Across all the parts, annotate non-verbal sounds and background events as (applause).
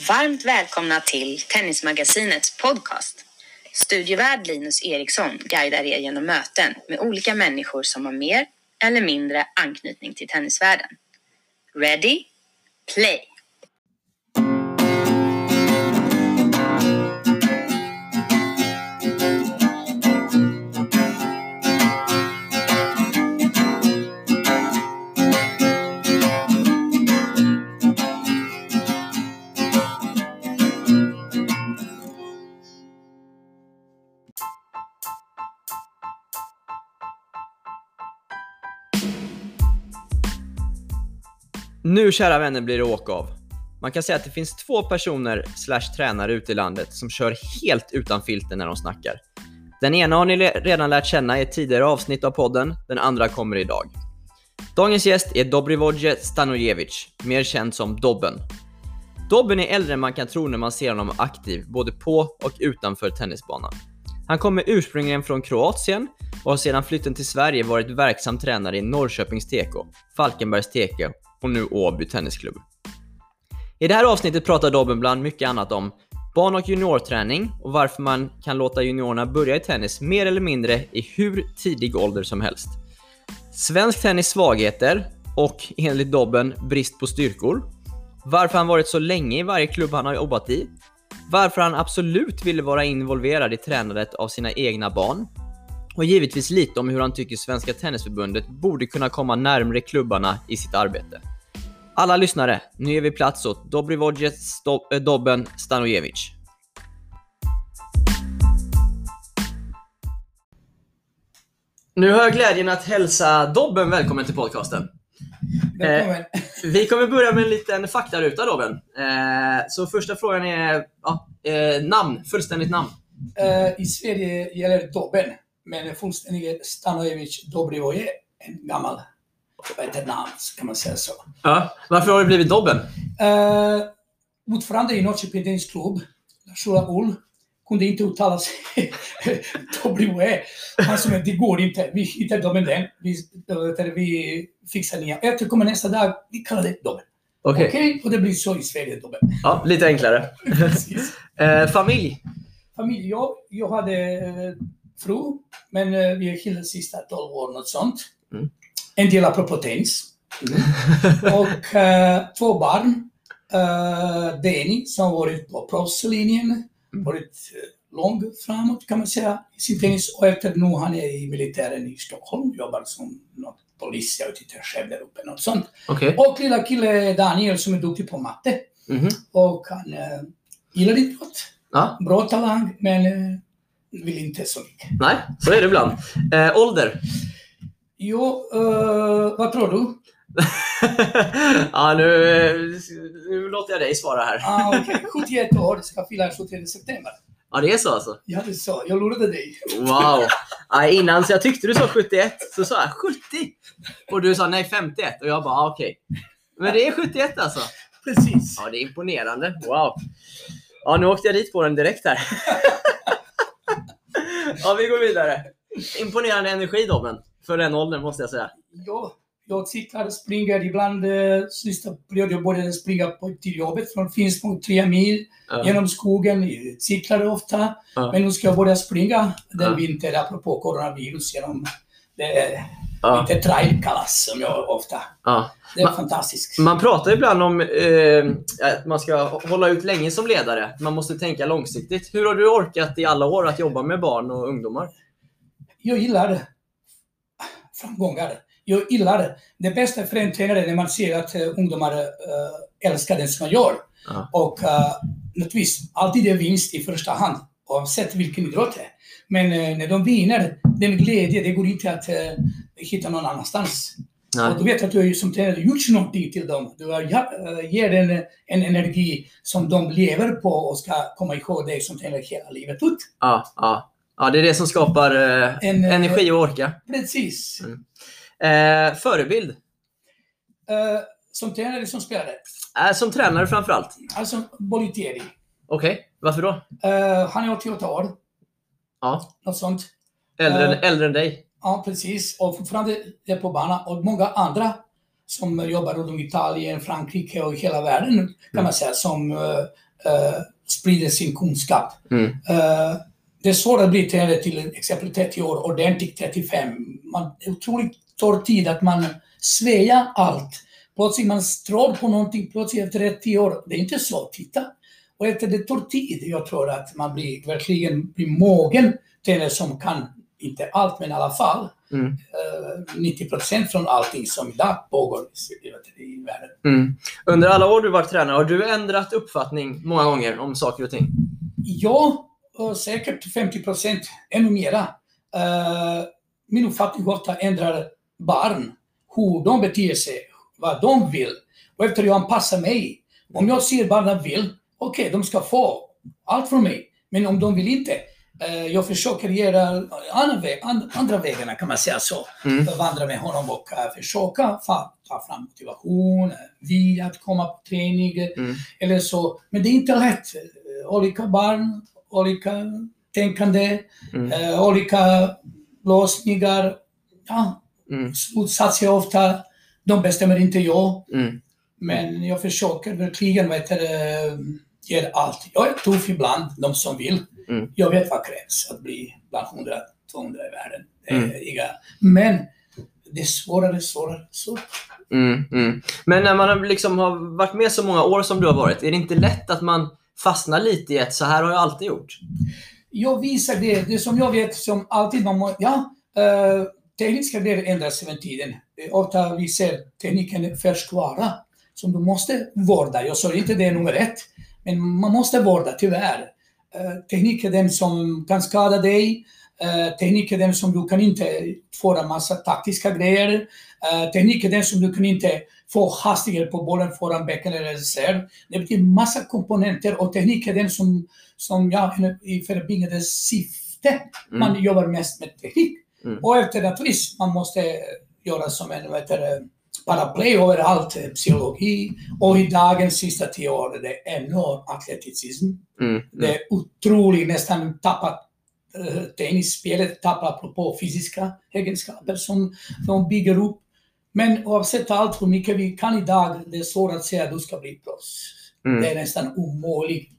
Varmt välkomna till Tennismagasinets podcast. Studievärd Linus Eriksson guidar er genom möten med olika människor som har mer eller mindre anknytning till tennisvärlden. Ready? Play! Nu kära vänner blir det åka av. Man kan säga att det finns två personer slash tränare ute i landet som kör helt utan filter när de snackar. Den ena har ni redan lärt känna i ett tidigare avsnitt av podden, den andra kommer idag. Dagens gäst är Dobrivoje Stanojevic, mer känd som Dobben. Dobben är äldre än man kan tro när man ser honom aktiv, både på och utanför tennisbanan. Han kommer ursprungligen från Kroatien och har sedan flytten till Sverige varit verksam tränare i Norrköpings TK, Falkenbergs TK och nu Åby Tennisklubb. I det här avsnittet pratar Dobben bland mycket annat om barn och juniorträning och varför man kan låta juniorerna börja i tennis mer eller mindre i hur tidig ålder som helst. Svensk tennis svagheter och enligt Dobben brist på styrkor. Varför han varit så länge i varje klubb han har jobbat i. Varför han absolut ville vara involverad i tränandet av sina egna barn. Och givetvis lite om hur han tycker Svenska Tennisförbundet borde kunna komma närmre klubbarna i sitt arbete. Alla lyssnare, nu ger vi plats åt Dobrivoje Sto- eh, Dobben Stanojevic. Nu har jag glädjen att hälsa Dobben välkommen till podcasten. Välkommen. Vi kommer börja med en liten faktaruta Dobben. Eh, så första frågan är ja, eh, namn, fullständigt namn. Eh, I Sverige gäller Dobben, men fullständige Stanojevic Dobrivoje, en gammal namn, kan man säga så. Ja. Varför har det blivit Dobben? Uh, ordförande i Norrköping Tennisklubb, Lars-Ola Ull, kunde inte uttala sig (laughs) Dobrivoje. Han sa det går inte, vi hittar Dobben den. Vi, vi fixar nya. Jag kommer nästa dag, vi kallar det Dobben. Okej, Okej? Och det blir så i Sverige, Dobben. ja, lite enklare. (laughs) Eh, familj? familj. Jag, jag hade eh, fru, men eh, vi är skilda sista 12 år, något sånt. Mm. En del apropå tennis. (laughs) och eh, två barn. Uh, Deni som varit på proffslinjen, varit eh, lång framåt kan man säga i sin tennis. Och efter nu han är i militären i Stockholm, jobbar som något polis, jag vet inte själv där uppe, något sånt. Okej. Och lilla kille Daniel som är duktig på matte. Mhm. Och han uh, gillar idrott Ja, bra talang, men eh, vill inte så mycket. nej, så är det ibland. Eh, ålder? Jo, eh, vad tror du? (laughs) ja, nu, nu låter jag dig svara här. Ah, okay. (laughs) 71 år, ska fylla 71 september. Ja, det är så alltså? Ja, det sa jag. lurade dig. Wow! (laughs) Ja, innan så jag tyckte du sa 71, så sa jag 70! Och du sa nej 51 och jag bara ah, okej. Men det är 71 alltså? Precis. Ja, det är imponerande. Wow! Ja, nu åkte jag dit på den direkt här. Ja, vi går vidare. Imponerande energi Dobben, för den åldern måste jag säga. Ja, jag cyklar, springer ibland. Eh, sista period jag började springa på, till jobbet från Finspång, tre mil Ja. genom skogen. Jag Cyklade ofta. Ja. Men nu ska jag börja springa den Ja. vintern, apropå coronavirus, genom det Ja. lite trailkalas som jag ofta. Ja. Det är Ma- fantastiskt. Man pratar ibland om eh, att man ska hålla ut länge som ledare. Man måste tänka långsiktigt. Hur har du orkat i alla år att jobba med barn och ungdomar? jag gillar framgångar. Jag gillar det. Bästa för en tränare är när man ser att uh, ungdomar uh, älskar det som man gör. Ja. Och uh, naturligtvis, alltid är vinst i första hand, oavsett vilken idrott det är. Men uh, när de vinner, den glädje, det går inte att uh, hitta någon annanstans. Nej. Och du vet att du som tränare gjort någonting till dem. Du har uh, ger en, en energi som de lever på och ska komma ihåg dig som tränare hela livet ut. Ja, ja. ja, det är det som skapar eh, En, eh, energi och orka. Precis. Mm. Eh, förebild? Uh, som tränare som spelare. Eh, som tränare framförallt. Alltså Bolitieri. Okej, varför då? Han är 88 år. Ja, Något sånt. äldre, Eh. äldre än dig. Ja, precis. Och fortfarande är på banan. Och många andra som jobbar runt om i Italien, Frankrike och hela världen kan man säga som uh, eh, sprider sin kunskap. Mm. Eh, det är svårt att bli tränare till exempel 30 år, ordentligt 35. Man, otroligt tar tid att man svejar allt. Plötsligt man tror på någonting, plötsligt efter 30 år. Det är inte så, titta. Och efter det tar tid. Jag tror att man blir, verkligen blir mogen tränare som kan, inte allt, men i alla fall, Mm. eh, 90 procent från allting som idag pågår i, i världen. Mm. Under alla år du varit tränare, har du ändrat uppfattning många gånger om saker och ting? Ja, eh, säkert 50 procent, ännu mera. Eh, min uppfattning ofta ändrar barn, hur de beter sig, vad de vill. Och efter jag anpassar mig. Om jag ser barnen vill, okej, de ska få allt från mig. Men om de vill inte, eh, jag försöker göra andra, väg, and, andra vägarna kan man säga så. Mm. Vandra med honom och uh, försöka ta fram motivation, uh, vilja att komma på träning Mm. eller så. Men det är inte lätt. Eh, Olika barn, olika tänkande, Mm. eh, olika lösningar. Ja, Mm. slutsatser ofta. De bestämmer inte jag. Mm. Men jag försöker verkligen vet du, ge allt. Jag är tuff ibland, de som vill. Mm. Jag vet vad krävs att bli bland 100-200 i världen. Mm. inga, men det är svårare, svårare, svårare. Mm, mm. Men när man har liksom har varit med så många år som du har varit, är det inte lätt att man fastnar lite i ett så här har jag alltid gjort? Jag visar det, det som jag vet som alltid man må, ja, eh, tekniska grejer ändras med tiden. Eh, Ofta vi ser tekniken är färskvara som du måste vårda. Jag sa inte det är nummer ett, men man måste vårda tyvärr. Eh, teknik är den som kan skada dig. Eh, teknik är den som du kan inte få en massa taktiska grejer. Eh, teknik är den som du kan inte få hastighet på bollen föran bäcken eller reserv. Det betyder massa komponenter och teknik är den som, som ja, i förebyggande syfte man jobbar mest med teknik. Mm. Och efter naturligtvis, man måste göra som en vad heter paraply överallt, eh, psykologi. Och i dagens sista tio år, det är enorm atleticism. Mm. Det är otroligt, nästan tappat uh, tennisspelet, tappat apropå fysiska egenskaper som de bygger upp. Men oavsett allt hur mycket vi kan idag, det är svårt att säga att du ska bli proffs. Mm. Det är nästan omöjligt.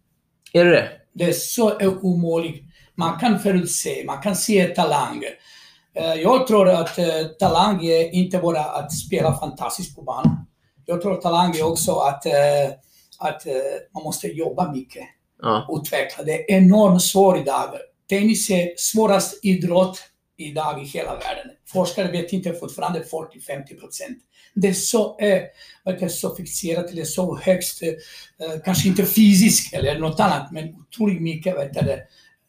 Är det det? Det är så omöjligt. Man kan förutse, man kan se talang. Eh, Jag tror att eh, talang är inte bara att spela fantastiskt på banan. Jag tror att talang är också att, eh, att man måste jobba mycket, Ja. utveckla. Det är enormt svårt idag. Tennis är svårast idrott idag i hela världen. Forskare vet inte fortfarande 40-50 procent. Det är så, eh, så fixerat, eller så högst, eh, kanske inte fysiskt eller något annat, men otroligt mycket vet du, det,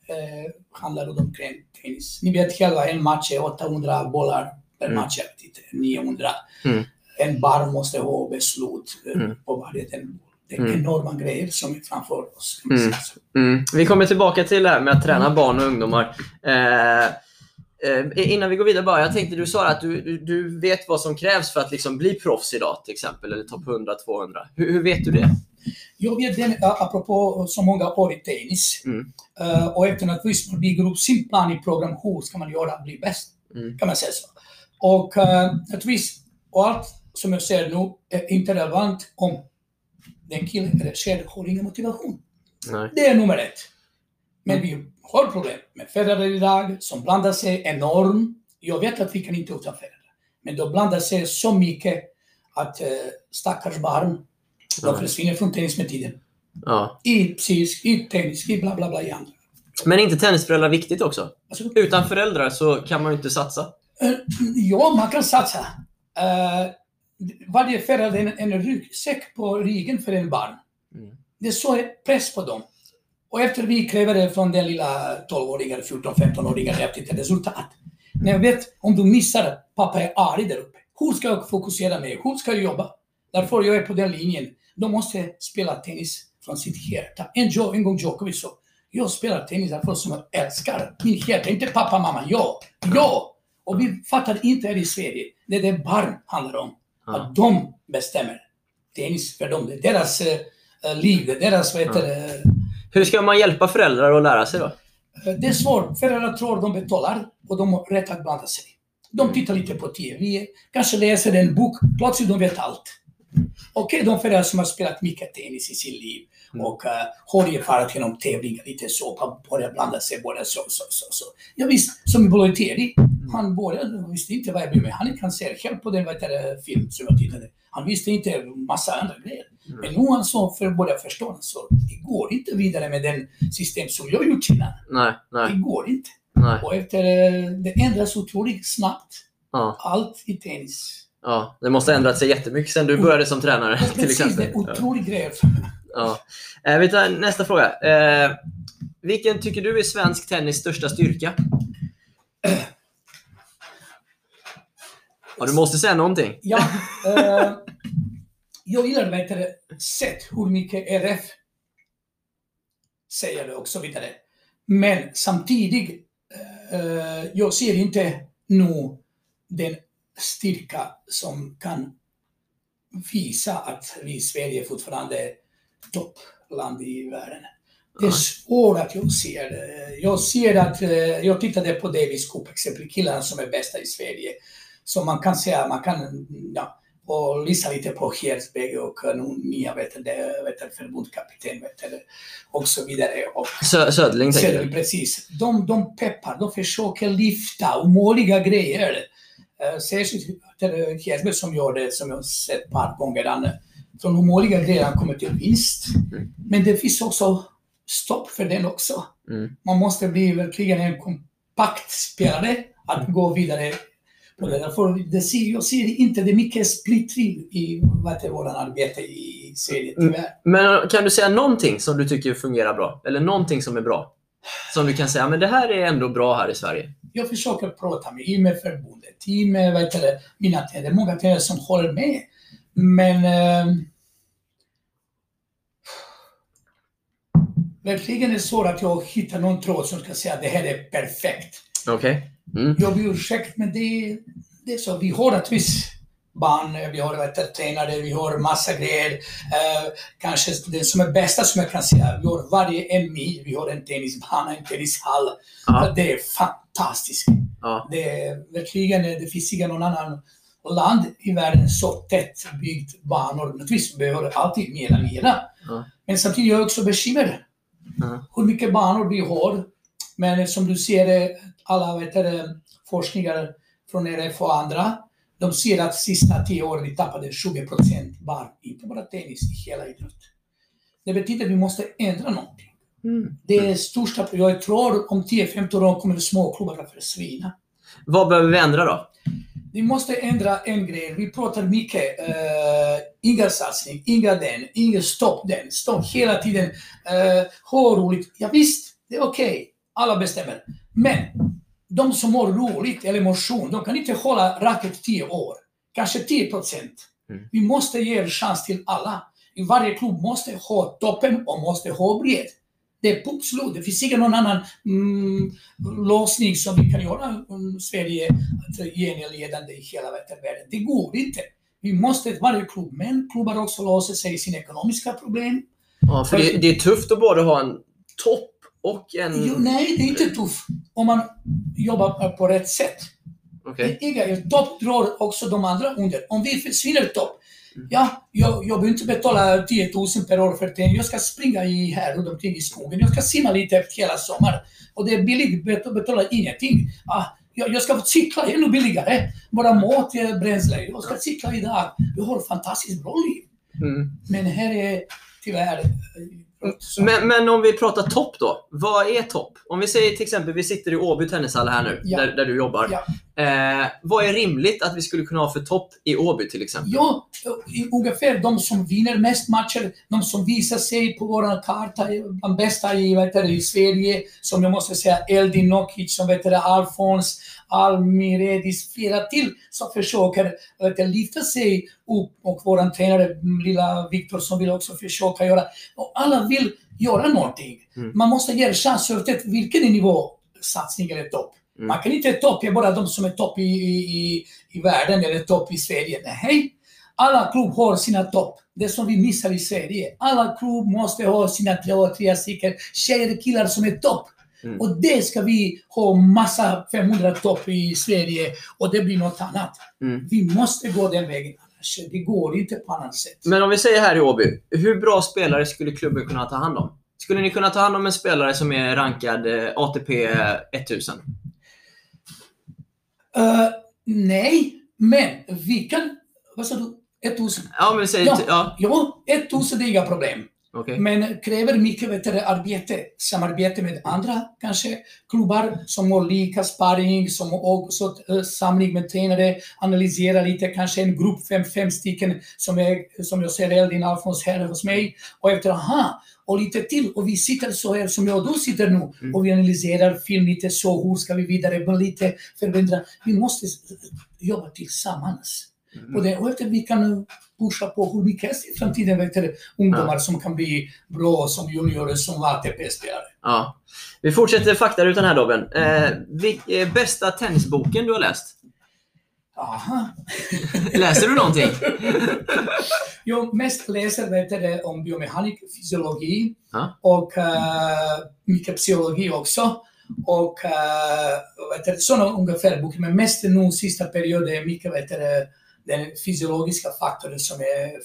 eh, handlar det om kring tennis. Ni vet själva, en match är 800 bollar per Mm. match, jag vet inte, 900. Mm. En bar måste ha beslut eh, Mm. på varje den. Det är Mm. enorma grejer som är framför oss. Mm. Mm. Vi kommer tillbaka till det här med att träna barn och ungdomar. Eh, eh, innan vi går vidare bara, jag tänkte du sa att du, du, du vet vad som krävs för att liksom bli proffs idag till exempel, eller topp 100-200. Hur, hur vet du det? Jag vet den, ä, apropå så många år i tennis, Mm. eh, och efter att man bygger upp sin plan i program, hur ska man göra bli bäst? Mm. Kan man säga så. Och naturligtvis, och allt som jag säger nu är inte relevant om den killen eller tjejen har ingen motivation. Nej. Det är nummer ett. Men vi har problem med föräldrar idag som blandar sig enormt. Jag vet att vi kan inte utan föräldrar. Men de blandar sig så mycket att stackars barn, de Ja. försvinner från tennis med tiden. Ja. I psykisk, i tennis, i bla bla bla i andra. Men är inte tennisföräldrar viktigt också? Alltså, Utan föräldrar så kan man ju inte satsa. eh, ja, man kan satsa. Uh, varje förälder är en, en ryggsäck på ryggen för en barn. Mm. Det är så press på dem. Och efter vi kräver det från den lilla 12-åringen, 14-15-åringen efter ett resultat. När jag vet om du missar pappa är arg där uppe. Hur ska jag fokusera mig? Hur ska jag jobba? Därför jag är på den linjen. De måste spela tennis från sitt hjärta. En, jo, en gång Djokovic sa, jag spelar tennis därför som jag älskar min hjärta. Inte pappa, mamma, jag. Jag! Och vi fattar inte här i Sverige. Det är det barn handlar om. Att de bestämmer. Tennis för dem. Det är deras eh, liv. Det är deras, vad heter det, Hur ska man hjälpa föräldrar att lära sig då? Eh, Det är svårt. Föräldrar tror de betalar och de har rätt att blanda sig. De tittar lite på TV, kanske läser en bok, plötsligt de vet allt. Okej, de föräldrar som har spelat mycket tennis i sitt liv Mm. Och uh, har erfarenhet genom tävlingar lite så, han började blanda sig både så, så, så, så. Ja, visst, som i Bolleteri, han började, han visste inte vad jag blev med. Han är cancer själv på den vet film som jag tittade. Han visste inte massa andra grejer. Mm. Men nu han så för började förstå, så det går inte vidare med den system som jag gjort innan. Nej, Det nej, går inte. nej. Och efter, eh, det ändras otroligt snabbt. Ja, Allt i tennis. Ja. Det måste ha ändrat sig jättemycket sen du började som tränare till precis, det exempel. är Ja. otroligt grejer. Ja. Eh, vi tar nästa fråga. Eh, vilken tycker du är svensk tennis största styrka? Ja, du måste säga någonting. Ja, eh, jag gillar du, sätt hur mycket RF säger och så vidare. Men samtidigt, eh, jag ser inte nu den styrka som kan visa att vi i Sverige fortfarande är toppland i världen. Det är svårt att jag ser. Jag ser att, eh, jag tittade på Davis Cup exempel, killarna som är bästa i Sverige. Så man kan säga, man kan, ja, och lyssna lite på Hersberg och nu nya förbundskapten och så vidare. Och Sö du? precis. De, de peppar, de försöker lyfta omöjliga grejer. Uh, särskilt Hersberg som gör det, som jag sett ett par gånger. Han, från omöjliga grejer han kommer till vinst. Mm. Men det finns också stopp för den också. Mm. Man måste bli verkligen en kompakt spelare att gå vidare på det. Därför det ser, jag ser inte det är mycket splittring i våran arbete i Sverige, Mm. tyvärr. Men kan du säga någonting som du tycker fungerar bra? Eller någonting som är bra? Som du kan säga, men det här är ändå bra här i Sverige. Jag försöker prata med, i med med vad heter det, mina tränare, många tränare som håller med. Men eh, verkligen är det svårt att jag hittar någon tråd som ska säga att det här är perfekt. Okej? Mm. Jag ber ursäkt, men det, det är så. Vi har naturligtvis barn, vi har tränare, vi har massa grejer. Eh, kanske den som är bästa som jag kan säga, vi har varje en mil, vi har en tennisbana, en tennishall. Ja. Det är fantastiskt. Ja. Det är verkligen, det finns inte någon annan land i världen så tätt byggt banor. Naturligtvis behöver det alltid mera, mera. Ja. Men samtidigt är jag också bekymrad. Ja. Hur mycket banor vi har. Men som du ser, eh, alla vet forskningar från RF och andra, de ser att sista tio åren vi tappade 20 procent bara, inte bara tennis, i hela idrott. Det betyder att vi måste ändra någonting. Mm. Det är största, jag tror om 10-15 år kommer småklubbar att försvinna. Vad behöver vi ändra då? Vi måste ändra en grej. Vi pratar mycket, uh, inga satsning, inga den, inga stopp den, stopp hela tiden. Uh, ha roligt. Ja, visst, det är okej. Alla bestämmer. Men de som har roligt eller motion, de kan inte hålla racket 10 år. Kanske 10 procent. Mm. Vi måste ge en chans till alla. I varje klubb måste ha toppen och måste ha bredd. Det är punkt slut. Det finns ingen någon annan mm, låsning som vi kan göra om Sverige att geneledande i hela världen. Det går inte. Vi måste, varje klubb, men klubbar också låser sig sina ekonomiska problem. Ja, för det, det är tufft att både ha en topp och en... Jo, nej, det är inte tufft om man jobbar på rätt sätt. Okay. Topp drar också de andra under. Om vi försvinner topp, ja, jag, jag behöver inte betala 10 000 per år för det. Jag ska springa i här runt omkring i skogen. Jag ska simma lite hela sommaren. Och det är billigt, bet- betala ingenting. Ah, jag, jag ska cykla ännu billigare. Bara mat, eh, bränsle. Jag ska cykla idag. Jag har ett fantastiskt bra liv. Mm. Men här är tyvärr... så- Men, men om vi pratar topp då. Vad är topp? Om vi säger till exempel, vi sitter i Åby tennishall här nu, Ja. där, där du jobbar. Ja. Eh, vad är rimligt att vi skulle kunna ha för topp i Åby till exempel? Ja, ungefär de som vinner mest matcher, de som visar sig på vår karta, de bästa i, vet du, i Sverige, som jag måste säga Eldin Nokic, som vet du, Alfons, Almiredis, flera till som försöker vet du, lyfta sig upp och vår tränare, lilla Viktor, som vill också försöka göra. Och alla vill göra någonting. Mm. Man måste ge chans oavsett vilken nivå satsningen är topp. Mm. Man kan inte toppa bara de som är topp i, i, i, världen eller topp i Sverige. Nej, alla klubb har sina topp. Det som vi missar i Sverige. Alla klubb måste ha sina tre, tre stycken tjejer och killar som är topp. Mm. Och det ska vi ha massa 500 topp i Sverige och det blir något annat. Mm. Vi måste gå den vägen. Kanske det går inte på annat sätt. Men om vi säger här i Åby, hur bra spelare skulle klubben kunna ta hand om? Skulle ni kunna ta hand om en spelare som är rankad eh, ATP 1000? Eh, nej, men vi kan... Vad sa du? 1000? Ja, men säger... Ja. Ja. Ja, 1000 det är inga problem. Okej. Men kräver mycket du, arbete, samarbete med andra kanske klubbar som har lika sparring, som också uh, samling med tränare, analysera lite, kanske en grupp, fem, fem stycken som är, som jag ser Eldin Alfons här hos mig. Och efter, aha, och lite till. Och vi sitter så här som jag och du sitter nu Mm. och vi analyserar film lite så, hur ska vi vidare, lite förbättra. Vi måste jobba tillsammans. Och, det, och efter vi kan pusha på hur mycket i framtiden vet du, ungdomar som kan bli bra som juniorer, som ATP-spelare. Ja. Vi fortsätter faktarutan här Dobben. Eh, vil- eh, bästa tennisboken du har läst? Aha. (laughs) Läser du någonting? Jag mest läser vet du, om biomekanik, fysiologi Ja. och uh, mycket psykologi också. Och uh, vet du, sådana ungefär böcker. Men mest nu sista perioden är mycket vet du, den fysiologiska faktorn som är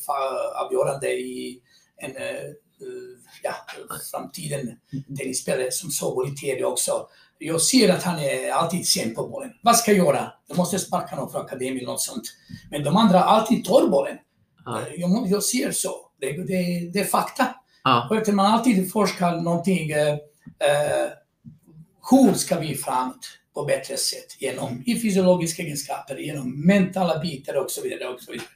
avgörande i en uh, ja, framtiden tennisspelare som så i TV också. Jag ser att han är alltid sen på bollen. Vad ska jag göra? Jag måste sparka någon från akademin eller något sånt. Men de andra alltid tar bollen. Ja. Jag, må- jag ser så. Det, det, det är fakta. Ja. Man alltid forskar någonting, eh, eh, hur ska vi framåt på bättre sätt? Genom i fysiologiska egenskaper, genom mentala bitar och så vidare. Och så vidare.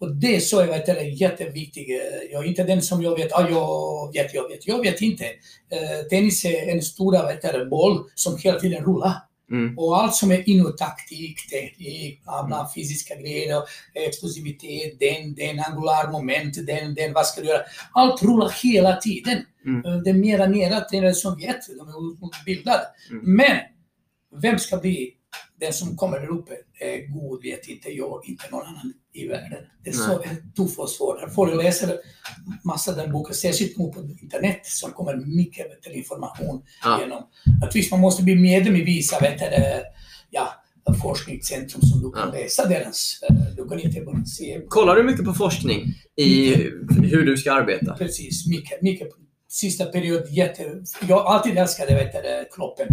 Och det så är du, jätteviktigt. Eh, Jag är inte den som jag vet, ah, jag vet, jag vet. Jag vet inte. Eh, tennis är en stor vet, boll som hela tiden rullar. Mm. Och allt som är inom taktik, teknik, bla, bla, fysiska grejer, explosivitet, den, den, angular moment, den, den, vad ska du göra? Allt rullar hela tiden. Mm. Eh, Det är mera nära tränare som vet, de är utbildade. Mm. Men, vem ska bli den som kommer där uppe? Eh, God vet inte jag, inte någon annan i världen. Det är så tufft och svårt. Jag läsa massa den boken, särskilt nu på internet, som kommer mycket du, information Ja. genom. Naturligtvis man måste bli medlem i vissa vet du, ja, forskningscentrum som du kan Ja. läsa deras. eh, Du kan inte bara se. Kollar du mycket på forskning i hur du ska arbeta? Precis, mycket, mycket. Sista period, jätte... Jag alltid älskat vet du, kroppen.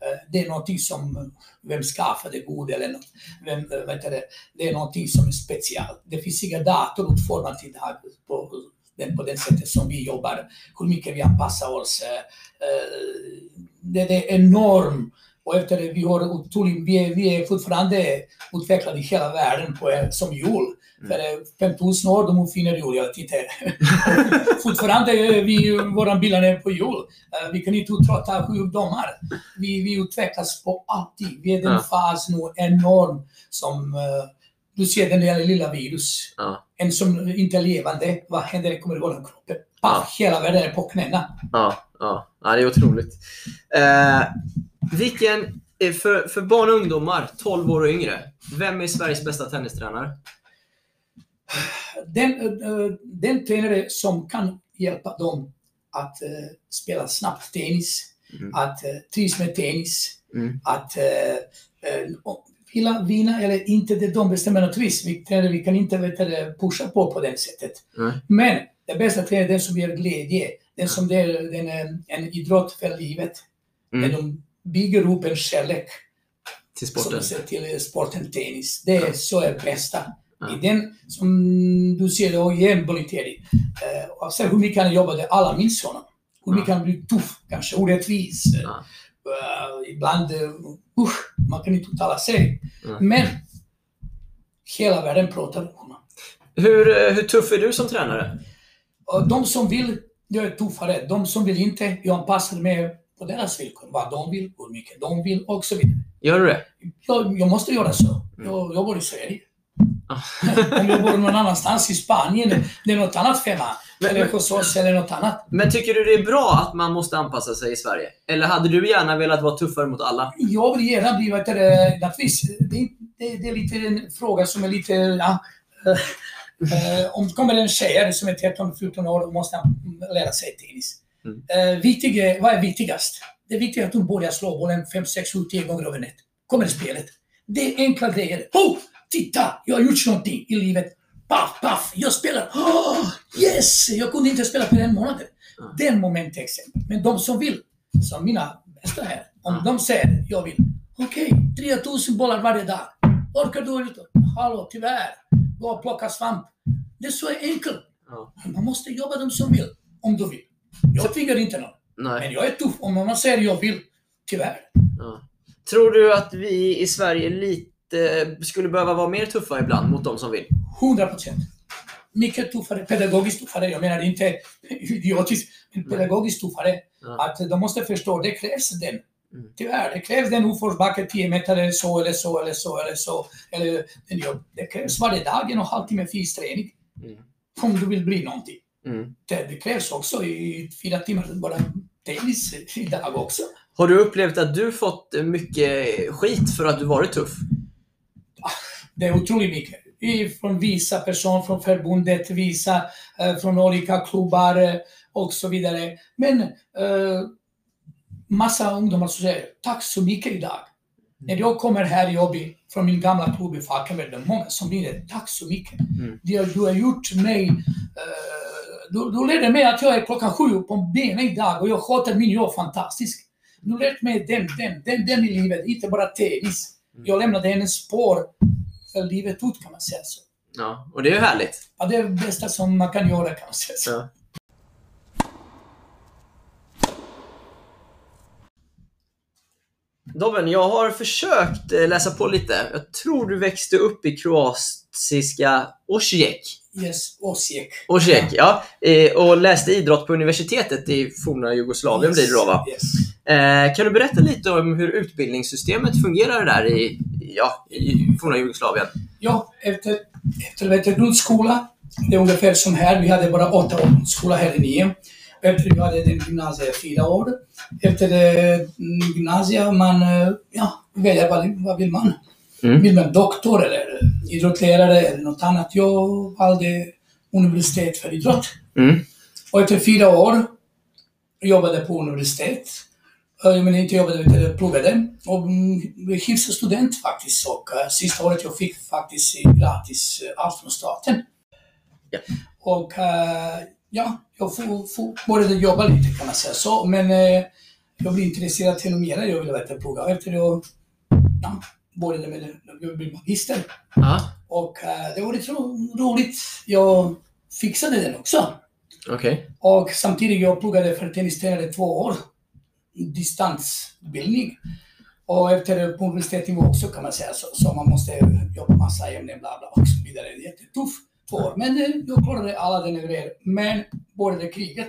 Eh, det är någonting som, vem skaffade god eller något. Vem, eh, vet det, det är någonting som är speciellt. Det finns inga dator utformat idag på den, på det sättet som vi jobbar. Hur mycket vi anpassar oss. Eh, det, det är enormt. Och efter det, vi har otroligt, vi är, vi är fortfarande utvecklade i hela världen på, eh, som hjul. För eh, 5000 år, de uppfinner hjul, jag inte. (laughs) fortfarande är vi, våra bilar är på hjul. Eh, Vi kan inte uttrötta sjukdomar. Vi, vi utvecklas på alltid. Vi är i den Ja. fas nu enorm som eh, du ser den där lilla virus. Ja. En som inte är levande, vad händer? Det kommer att hålla kroppen. Paff, hela världen är på knäna. Ja, ja. ja det är otroligt. Eh, vilken, eh, för, för barn och ungdomar, 12 år och yngre, vem är Sveriges bästa tennistränare? Den, eh, den tränare som kan hjälpa dem att eh, spela snabbt tennis, Mm. att trivs med tennis, Mm. att vilja vinna eller inte, det de bestämmer naturligtvis. Vi, tränare, vi kan inte vet pusha på på det sättet. Nej. Men den bästa tränaren är den som ger glädje, den som är den, en idrott för livet. Mm. De bygger upp en kärlek Till som sporten? säger, till sporten tennis. Det är så är bästa. Ja. I den som du ser, och igen Boliteri. Eh, oavsett hur mycket han jobbade, alla minns honom. Hur mycket han blev tuff, kanske orättvis. eh, Ja. eh, ibland, uh, man kan inte uttala sig. Ja. Men hela världen pratar om honom. Hur, eh, hur tuff är du som tränare? Och de som vill, jag är tuffare. De som vill inte, jag anpassar mig på deras villkor. Vad de vill, hur mycket de vill och så vidare. Gör du det? Jag, jag måste göra så. Jag, jag bor i Sverige. Ah. (laughs) Om jag bor någon annanstans i Spanien, det är något annat femma. Men- eller hos oss eller något annat. Men tycker du det är bra att man måste anpassa sig i Sverige? Eller hade du gärna velat vara tuffare mot alla? Jag vill gärna bli, vet du, naturligtvis, det, är- det, det är lite en fråga som är lite, ja, eh, om det kommer en tjej som är 13-14 år och måste lära sig tennis. Mm. Eh, viktig, är- vad är viktigast? Det är viktigt att hon börjar slå bollen 5, 6, 7, 10 gånger över nät. Kommer spelet. Det är enkla grejer. Oh! Titta! Jag har gjort någonting i livet. paff, paff, jag spelar. Oh, yes! Jag kunde inte spela på en månad. Ja. Den moment exempel. Men de som vill, som mina bästa här, om de säger jag vill, okej, 3000 bollar varje dag. Orkar du inte? Hallå, tyvärr. Gå och plocka svamp. Det är så enkelt. Man måste jobba de som vill, om du vill. Jag tvingar inte någon. Men Nej. jag är tuff om någon säger jag vill. Tyvärr. Ja. Tror du att vi i Sverige lite skulle behöva vara mer tuffa ibland mot de som vill? 100 procent. Mycket tuffare, pedagogiskt tuffare. Jag menar inte idiotiskt, men pedagogiskt tuffare. Ja. Att de måste förstå, det krävs den. Mm. Tyvärr, det krävs den uppförsbacke 10 meter eller så, eller så, eller så, eller så. Eller. Det krävs varje dag en och en halv timme fysisk träning. Mm. Om du vill bli någonting. Mm. Det, det krävs också i fyra timmar, bara tennis idag också. Har du upplevt att du fått mycket skit för att du varit tuff? Det är otroligt mycket. Från vissa personer, från förbundet, vissa eh, från olika klubbar eh, och så vidare. Men eh, massa ungdomar som säger tack så mycket idag. När jag kommer här i Åby, från min gamla klubb i Falkenberg, det är många som det. Tack så mycket. Mm. Du har gjort mig... eh, du, du lärde mig att jag är klockan sju på benen idag och jag sköter min jobb fantastiskt. Du lärde mig den, den, den, den i livet, inte bara tennis. Jag lämnade en spår för livet ut kan man säga så. Ja, och det är ju härligt. Ja, det är det bästa som man kan göra kan man säga så. Ja. Dobben, jag har försökt eh, läsa på lite. Jag tror du växte upp i kroatiska Osijek. Yes, Osijek. Osijek, ja. Eh, Och läste idrott på universitetet i forna Jugoslavien blir det då va? Yes. Eh, Kan du berätta lite om hur utbildningssystemet fungerar där i, ja, i forna Jugoslavien? Ja, efter, efter vet du, grundskola, det är ungefär som här, vi hade bara åtta år skola här i nio. Efter vi hade den gymnasiet fyra år. Efter det, mm, gymnasiet, man, eh, ja, välja vad, vad vill man? Mm. Vill man doktor eller idrottslärare eller något annat? Jag valde universitet för idrott. Mm. Och efter fyra år jobbade på universitet. Eh, Jag menar inte jobbade, utan pluggade. Och mm, hyfsad student faktiskt. Och uh, sista året jag fick faktiskt eh, gratis uh, allt från staten. Ja. Och eh, ja, jag får, får, började jobba lite kan man säga så. Men eh, jag blev intresserad ännu mer. Jag ville veta plugga. Efter jag ja, med det, jag blev magister. Ja, Och eh, det var lite ro- roligt. Jag fixade den också. okej. Och samtidigt jag pluggade för tennistränare två år. Distansutbildning. Och efter på universitetsnivå också kan man säga så. Så man måste jobba massa ämnen bla bla och så vidare. Jättetuff två år. Men eh, jag klarade alla den grejer. Men började kriget.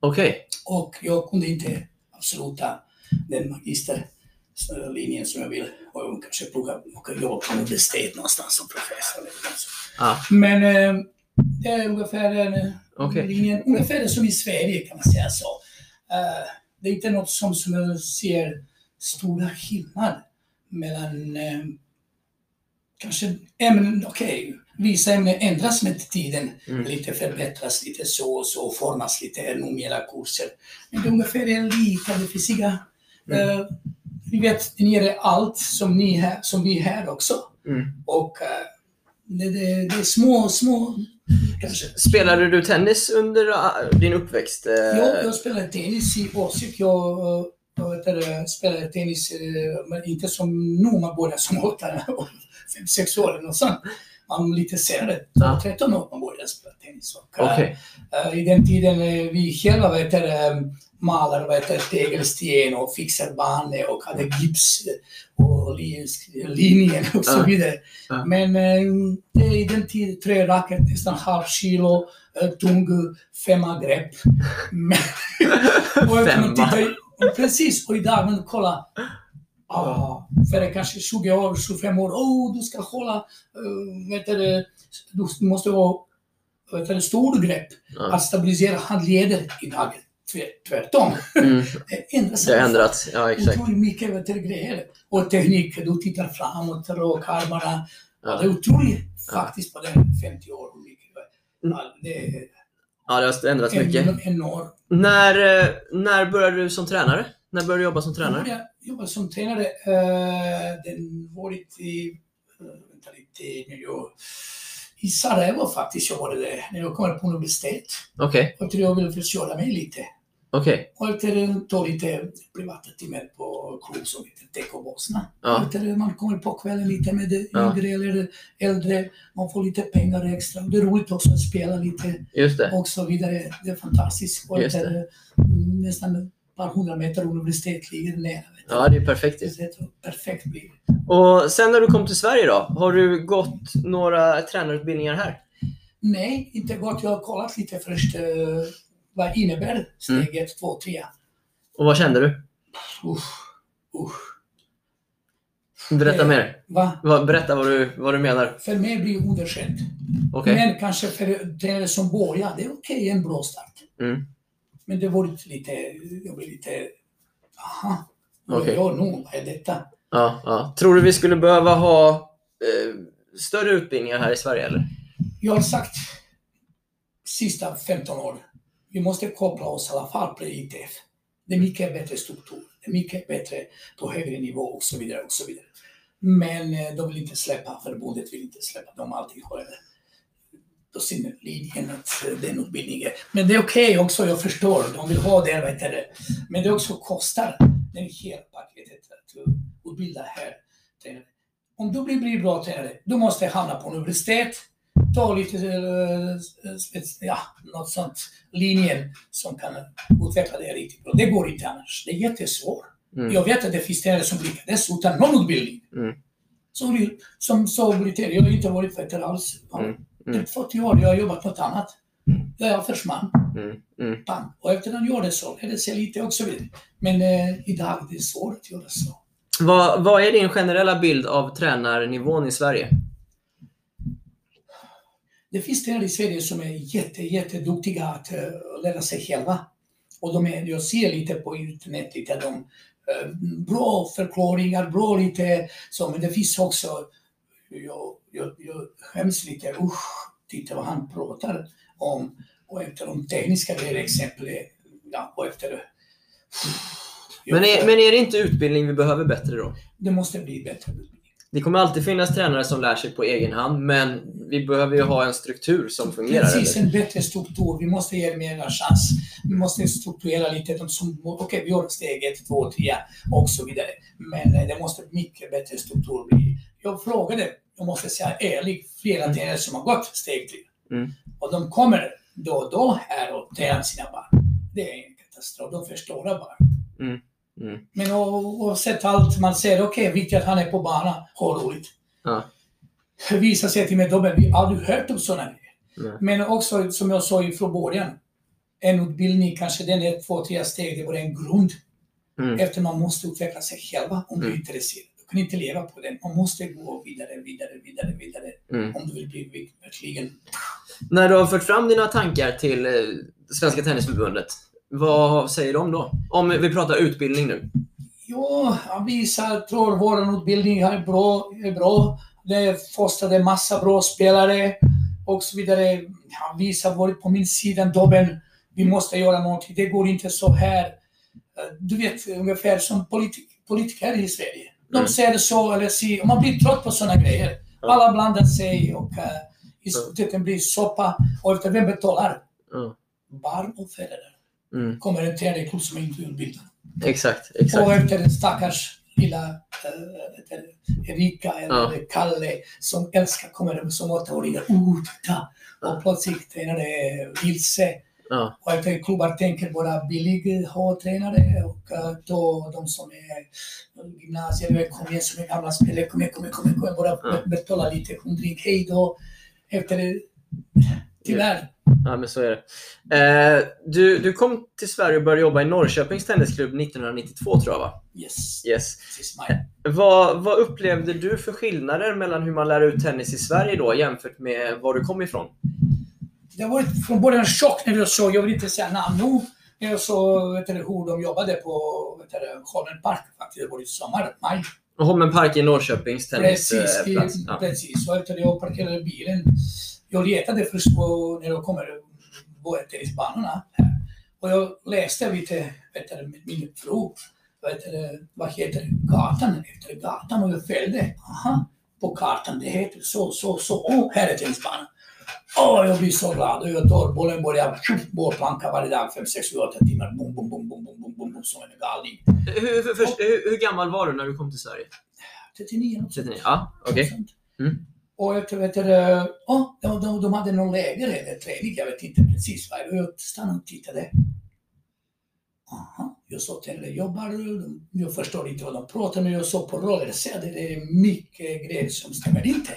Okej. Och jag kunde inte avsluta den magisterlinjen som jag vill. Och jag kanske plugga och jobba på universitet någonstans som professor. Ja, Men eh, det är ungefär en Okej. linjen, ungefär som i Sverige kan man säga så. Eh, det är inte något som, som jag ser stora skillnad mellan eh, kanske ämnen, okej, vissa ämnen ändras med tiden, Mm. lite förbättras lite så och så, formas lite numera kurser. Men det är ungefär lika, det finns inga, Mm. eh, vi vet, ni ger allt som ni här, som vi här också. Mm. Och eh, det, det, det är små, små kanske. Spelade du tennis under ah, din uppväxt? Eh, Jag, jag spelade tennis i Åsik. Jag, eh, jag vet, inte, spelade tennis, eh, men inte som nu, man börjar som åtta, fem, (laughs) sex år eller något sånt. Man lite senare, Ja. 13 år man började spela tennis. Och, Okej. eh, I den tiden eh, vi själva vet, eh, malar vet, tegelsten och fixar banor och hade gips eh, och li- linjen och så vidare. Ja. Men är i den tiden tre racket, nästan halv kilo, eh, tung, femma grepp. (laughs) Men, (laughs) Femma. titta precis, och idag, men kolla. Ah, för kanske 20 år, 25 år, oh, du ska hålla, uh, vet du, du måste ha vet du, det, stor grepp Ja. att stabilisera handleder idag. Tvärt- Tvärtom. Mm. (laughs) Det ändras. Det har ändrats. Ja, exakt. Otroligt mycket vet du, grejer. Och teknik, du tittar framåt, råkarmarna. Ja. Det är otroligt Ja. faktiskt på den 50 år. mycket. Ja, det är Ja, det har ändrats mycket. en, enormt. När, eh, när började du som tränare? När började du jobba som Jag tränare? började jobba som tränare. Uh, den varit i, uh, vänta lite, nu, jag- I Sarajevo faktiskt var det när jag kom på universitet. Okej, Och jag ville försörja mig lite. okej. Och efter ta lite privata timmar på klubb som heter Teko Bosna. Ja. Och Efter man kommer på kvällen lite med de Ja. yngre eller äldre. Man får lite pengar extra. Det är roligt också att spela lite Just det. och så vidare. Det är fantastiskt. Och efter, mm, nästan par hundra meter universitet ligger nära. Ja, det är perfekt. Det är perfekt blir Och sen när du kom till Sverige då? Har du gått några tränarutbildningar här? Nej, inte gott. Jag har kollat lite först. eh, vad innebär steg 1, 2, 3? Och vad kände du? Usch, usch. Berätta Eh, mer. Va? Berätta vad du, vad du menar. För mig blir det underkänt. Okej. Men kanske för tränare som börjar, det är okej, en bra start. Mm. Men det var lite, jag blev lite, aha, gör jag nu? Vad är detta? Ja, ja. Tror du vi skulle behöva ha eh, större utbildningar här i Sverige eller? Jag har sagt sista 15 år, vi måste koppla oss i alla fall på ITF. Det är mycket bättre struktur, det är mycket bättre på högre nivå och så vidare. och så vidare. Men eh, de vill inte släppa, förbundet vill inte släppa, de alltid håller på sin linje att eh, den utbildningen. Men det är okej också, jag förstår, de vill ha det, vet du. Men det också kostar, det är hela paketet att utbilda här. Om du blir, bra tränare, du måste hamna på universitet, ta lite, eh, ja, något sånt, linjen som kan utveckla det riktigt bra. Det går inte annars. Det är jättesvårt. Mm. Jag vet att det finns tränare som lyckades utan någon utbildning. Mm. Som, som så blir. Jag har inte varit veteran alls. Ja, Mm. är 40 år, jag har jobbat något annat. Jag försvann. Mm. Mm. Bang. Och efter han gjorde så, är det så lite och så vidare. Men eh, idag det är svårt att göra så. Vad, vad är din generella bild av tränarnivån i Sverige? Det finns tränare i Sverige som är jätte, jätteduktiga att uh, lära sig själva. Och de är, jag ser lite på internet, lite de, eh, bra förklaringar, bra lite så, men det finns också, jag, jag, jag skäms lite, usch, titta vad han pratar om. Och efter de tekniska grejer, exempel, ja, och efter Men är, men är det inte utbildning vi behöver bättre då? Det måste bli bättre. Det kommer alltid finnas tränare som lär sig på egen hand, men vi behöver ju ha en struktur som fungerar. Precis, Eller? en bättre struktur. Vi måste ge mer chans. Vi måste strukturera lite. De som, okej, vi har steg 1, 2, 3 och så vidare. Men eh, det måste mycket bättre struktur bli. Jag frågade, jag måste säga ärligt, flera tränare som har gått steg 3. Mm. Och de kommer då och då här och tränar sina barn. Det är en katastrof. De förstår bara. Mm. Mm. Men oavsett allt, man säger okej, viktigt att han är på banan, ha roligt. Ja. Visar sig till mig, de har aldrig hört om sådana grejer. Nej. Men också, som jag sa från början, en utbildning, kanske den är två, tre steg, det var en grund. Mm. Efter man måste utveckla sig själva om du är Mm. intresserad. Kan inte leva på den. Man måste gå vidare, vidare, vidare, vidare. Mm. Om du vill bli verkligen... När du har fört fram dina tankar till eh, Svenska Tennisförbundet, vad säger de då? Om vi pratar utbildning nu. Ja, han visar, tror vår utbildning är bra. Är bra. Det fostrade massa bra spelare och så vidare. Han visar, varit på min sida, Dobben. Vi måste göra någonting. Det går inte så här. Eh, Du vet, ungefär som politik, politiker i Sverige. De Mm. säger så eller si. Och man blir trött på sådana grejer. Alla blandar sig och uh, i slutet det blir soppa. Och efter vem betalar? Ja. Barn och föräldrar. Mm. Kommer en tränarklubb som är inte utbildad. Exakt, Och exakt. efter den stackars lilla du, Erika eller Ja. Kalle som älskar kommer som åttaåringar. Oh, titta! Och plötsligt tränare vilse. Ja. Och efter klubbar tänker bara billig tränare och uh, då de som är gymnasier, kom igen som är gamla spelare, kom igen, kom igen, kom igen, kom igen. bara Ja. betala lite hundring, hej då. Efter tyvärr. ja, men så är det. Eh, du, du kom till Sverige och började jobba i Norrköpings Tennisklubb 1992 tror jag va? Yes, Yes. my Vad, vad upplevde du för skillnader mellan hur man lär ut tennis i Sverige då jämfört med var du kom ifrån? Det var från början en chock när jag såg, jag vill inte säga namn nu, när jag såg vet du, hur de jobbade på Holmen Park faktiskt. Det var i sommar, maj. Holmen Park i Norrköpings Precis, tennisplats. i, Ja. precis. Och efter jag parkerade bilen, jag letade först på, när jag kommer på tennisbanorna. Och jag läste lite, vet du, med min fru, vet du, vad heter gatan, efter gatan och jag följde. Aha, på kartan, det heter så, så, så. Åh, här är tennisbanan. Åh, jag blir så glad. Och jag tar bollen, börjar bollplanka varje dag, 5, 6, 7, 8 timmar. Bom, bom, bom, bom, bom, bom, bom, som en galning. Hur, för, först, hur, hur gammal var du när du kom till Sverige? 39 något sånt. 39? Ja, okej. Sånt. Mm. Och efter, vet åh, de, de, de hade någon läger eller träning, jag vet inte precis vad. Jag stannade och tittade. Aha, jag sa till dem, jobbar jag förstår inte vad de pratar men jag såg på att det är mycket grejer som stämmer inte.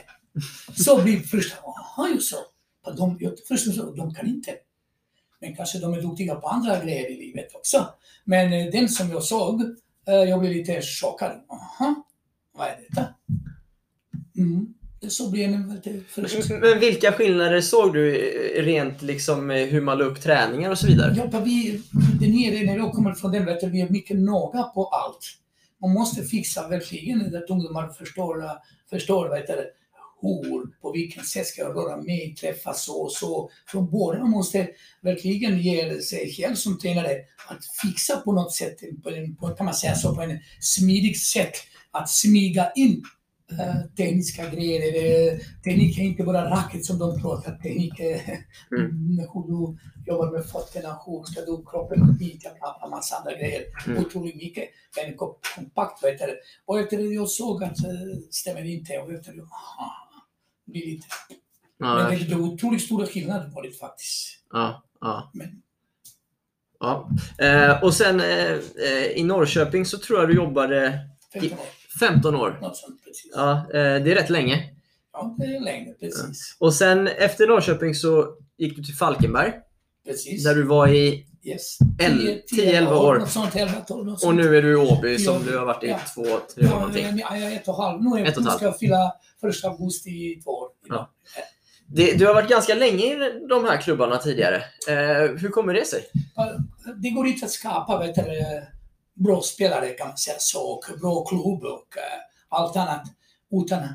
Så blir först, aha, jag sa, de, jag, först så, de kan inte. Men kanske de är duktiga på andra grejer i livet också. Men eh, den som jag såg, eh, jag blev lite chockad. Aha, vad är detta? Mm. Så blev det först. Men vilka skillnader såg du eh, rent liksom hur man la upp träningar och så vidare? Ja, vi, där nere, när jag kommer från den, du, vi är mycket noga på allt. Man måste fixa verkligen att ungdomar förstår, förstår vet du, hur, på vilken sätt ska jag röra mig, träffas så och så. Från början måste verkligen ge sig själv som tränare att fixa på något sätt, på en, på, kan man säga så, på en smidig sätt att smyga in eh, tekniska grejer. Eh, teknik är inte bara racket som de pratar, teknik är Mm. (laughs) hur du jobbar med fötterna, hur ska du kroppen byta, en massa andra grejer. Mm. Otroligt mycket. Men kom- kompakt, vet du. Och efter det jag såg att det stämmer inte, och efter det, aha, blir lite. Ja, Men det är otroligt stora skillnader var det faktiskt. ja, ja. Men ja. Eh, och sen eh, eh, i Norrköping så tror jag du jobbade 15 år, 15 år. något sånt precis. Ja, eh, det är rätt länge. Ja, det är längre, precis. Och sen efter Norrköping så gick du till Falkenberg Precis. där du var i Yes. El- 10, 10-11 år. Något sånt, 11, 12, något och sånt. nu är du i Åby som Ja. du har varit i Ja. två, tre år Ja, någonting. jag är ett och ett halvt. Nu Ett och halvt. ska jag fylla första augusti i två år. Ja. Det, du har varit ganska länge i de här klubbarna tidigare. Eh, hur kommer det sig? Det går inte att skapa vet du, bra spelare kan man säga så, och bra klubb och eh, allt annat utan eh,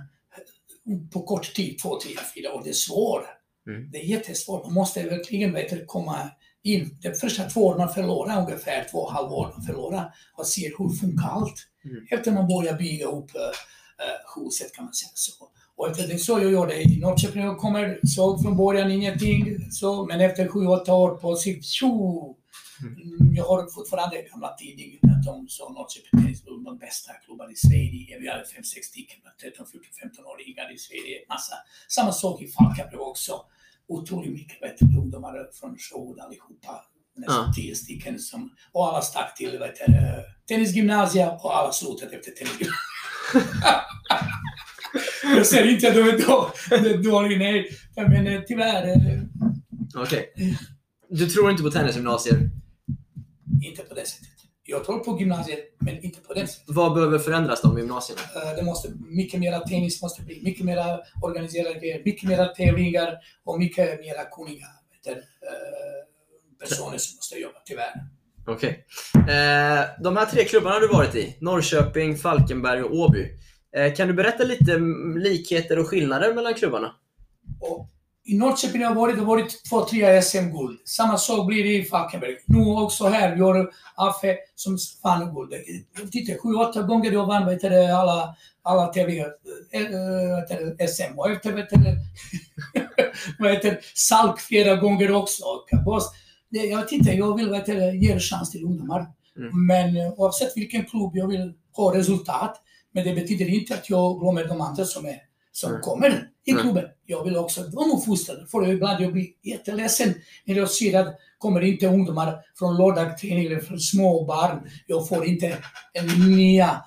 på kort tid, två, tre, fyra år. Det är svårt. Mm. Det är jättesvårt. Man måste verkligen vet du, komma in. De första två åren man förlorar ungefär, två halvår man förlorar och ser hur funkar allt. Mm. Efter man börjar bygga upp eh, huset kan man säga så. Och efter det så jag gjorde i Norrköping. Jag kommer, såg från början ingenting. Så, men efter sju, åtta år på sikt, tjo! Mm, Jag har fortfarande gamla tidningen att de sa Norrköping Tennis var de bästa klubbarna i Sverige. Vi hade fem, sex stycken, 13, 14, 15-åringar i Sverige. Massa. Samma sak i Falkenberg också. Otroligt mycket du, ungdomar från Sjöod allihopa. Nästan Ja. tio stycken. Som, och alla stack till vet du, tennisgymnasia och alla slutade efter tennisgymnasia. (laughs) Jag säger inte att de är dåliga, nej. Men eh, tyvärr, eh, Okej. Du tror inte på tennisgymnasier? inte på det sättet. Jag tror på gymnasiet, men inte på det sättet. Vad behöver förändras då med gymnasierna? Eh, Det måste, mycket mera tennis måste bli, mycket mera organiserade grejer, mycket mera tävlingar och mycket mera kunniga eh, personer som måste jobba, tyvärr. Okej. Eh, de här tre klubbarna har du varit i, Norrköping, Falkenberg och Åby. Eh, kan du berätta lite likheter och skillnader mellan klubbarna? Och I Norrköping har det varit, det har varit två, tre SM-guld. Samma sak blir det i Falkenberg. Nu också här, vi har Affe som vann guld. Titta, sju, åtta gånger jag vann vet du, alla, alla tävlingar. eh, eh, vet du, SM. Och efter vet du, heter det, (laughs) Salk flera gånger också. Boss, det, jag vet inte, jag vill vet du, ge chans till ungdomar. Mm. Men eh, oavsett vilken klubb, jag vill ha resultat. Men det betyder inte att jag glömmer de andra som, är, som Mm. kommer i Mm. klubben. Jag vill också de uppfostrar. För ibland jag blir jätteledsen när jag ser att kommer inte ungdomar från lördagsträning eller från små barn. Jag får inte en nya.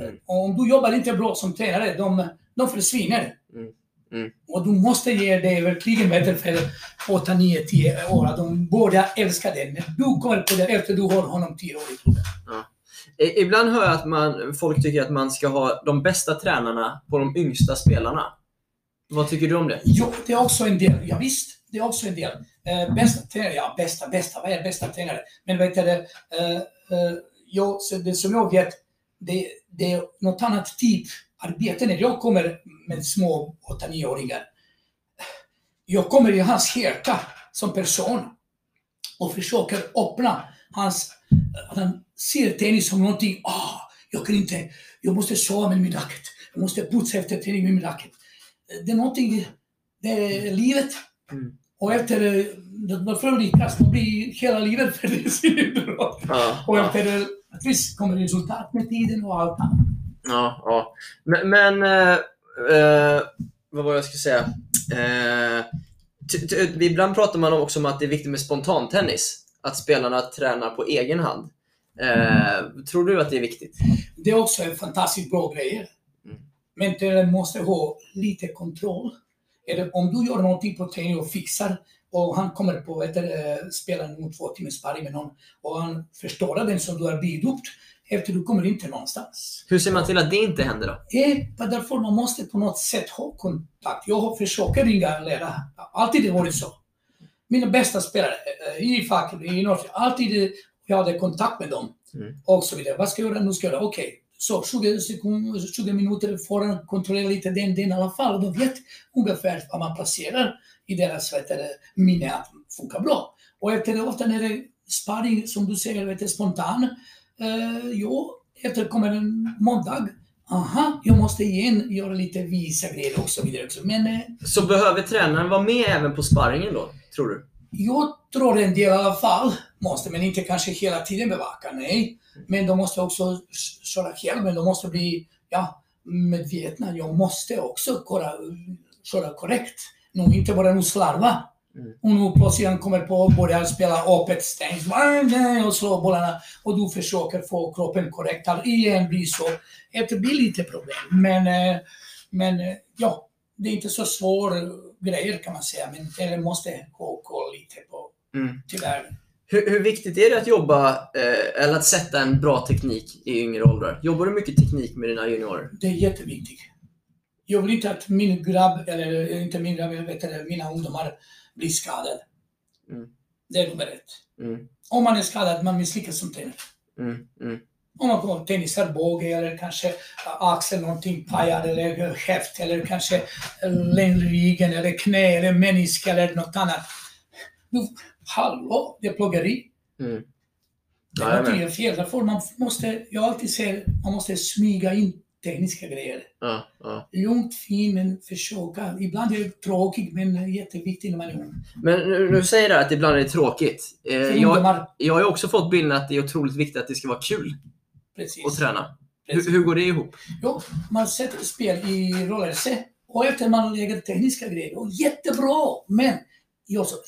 Mm. Om du jobbar inte bra som tränare, de, de försvinner. Mm. Mm. Och du måste ge det verkligen bättre för 8, 9, 10 år. Att de båda älskar det. När du kommer på det efter du har honom 10 år i klubben. I- Ibland hör jag att man, folk tycker att man ska ha de bästa tränarna på de yngsta spelarna. Vad tycker du om det? Jo, det är också en del. Ja, visst, det är också en del. Eh, bästa tränare, ja bästa, bästa, vad är bästa tränare? Men vet du, det, eh, eh, jag, så det som jag vet, det, det är något annat typ arbete när jag kommer med små 8-9-åringar. Jag kommer i hans hjärta som person och försöker öppna hans, att han ser tennis som någonting, ah, jag kan inte, jag måste sova med min racket, jag måste putsa efter träning med min racket. Det är någonting, det är livet, Mm. Och efter, eh, du lyckas, då blir hela livet (laughs) för idrott. Ja, Och ja, efter, eh, att visst kommer resultat med tiden och allt annat. ja, ja. Men, men eh, eh, vad var det jag skulle säga? Eh, ibland pratar man också om att det är viktigt med spontantennis. Att spelarna tränar på egen hand. Eh, tror du att det är viktigt? Det är också en fantastiskt bra grej. Men det måste ha lite kontroll. Eller om du gör någonting på träning och fixar och han kommer på eh, spela en två timmars sparring med någon och han förstår den som du har byggt upp efter du kommer inte någonstans. Hur ser man till att det inte händer då? Det är därför man måste på något sätt ha kontakt. Jag har försökt ringa och lära. Alltid det varit så. Mina bästa spelare eh, i facket, i Norge, alltid eh, jag hade kontakt med dem. Mm. Och så vidare. Vad ska jag göra? Nu ska jag göra. Okej. Så 20, sekunder, 20 minuter får han kontrollera lite den, den i alla fall. De vet ungefär vad man placerar i deras vet minne att funkar bra. Och efter det, ofta när det sparring, som du säger, vet spontan. Eh, jo, efter kommer en måndag. Aha, jag måste igen göra lite visa grejer och så vidare också. Men eh, Så behöver tränaren vara med även på sparringen då, tror du? jag tror en del i alla fall måste, men inte kanske hela tiden bevaka, nej. Men de måste också köra själv, men de måste bli ja, medvetna. Jag måste också köra, köra korrekt. Nu, inte bara nu slarva. Mm. Och nu plötsligt han kommer på och börjar spela öppet stängt och slå bollarna och du försöker få kroppen korrekt. Igen blir så. Det blir lite problem. Men, eh, men eh, ja, det är inte så svår grejer kan man säga, men det måste ha koll lite på, Mm. tyvärr. Hur, hur viktigt är det att jobba, eh, eller att sätta en bra teknik i yngre åldrar? Jobbar du mycket teknik med dina juniorer? Det är jätteviktigt. Jag vill inte att min grabb, eller inte min grabb, jag vet inte, mina ungdomar blir skadade. Mm. Det är nummer ett. Mm, Om man är skadad, man misslyckas som tränare. mm, mm, Om man får tennisarbåge eller kanske äh, axel någonting pajad eller häft eller kanske äh, ländryggen eller knä eller menisk eller något annat. Du, hallå, det är plågeri. mm. Det är någonting fel. Därför man måste, jag alltid säger, man måste smyga in tekniska grejer. Ja, ja. Lugnt, fin, men försöka. Ibland är det tråkigt, men jätteviktigt när man är ung. Men nu, nu säger du att ibland är det tråkigt. Eh, jag, jag har också fått bilden att det är otroligt viktigt att det ska vara kul precis. att träna. precis. Hur, hur går det ihop? Jo, man sätter spel i rörelse och efter man lägger tekniska grejer. Och jättebra, men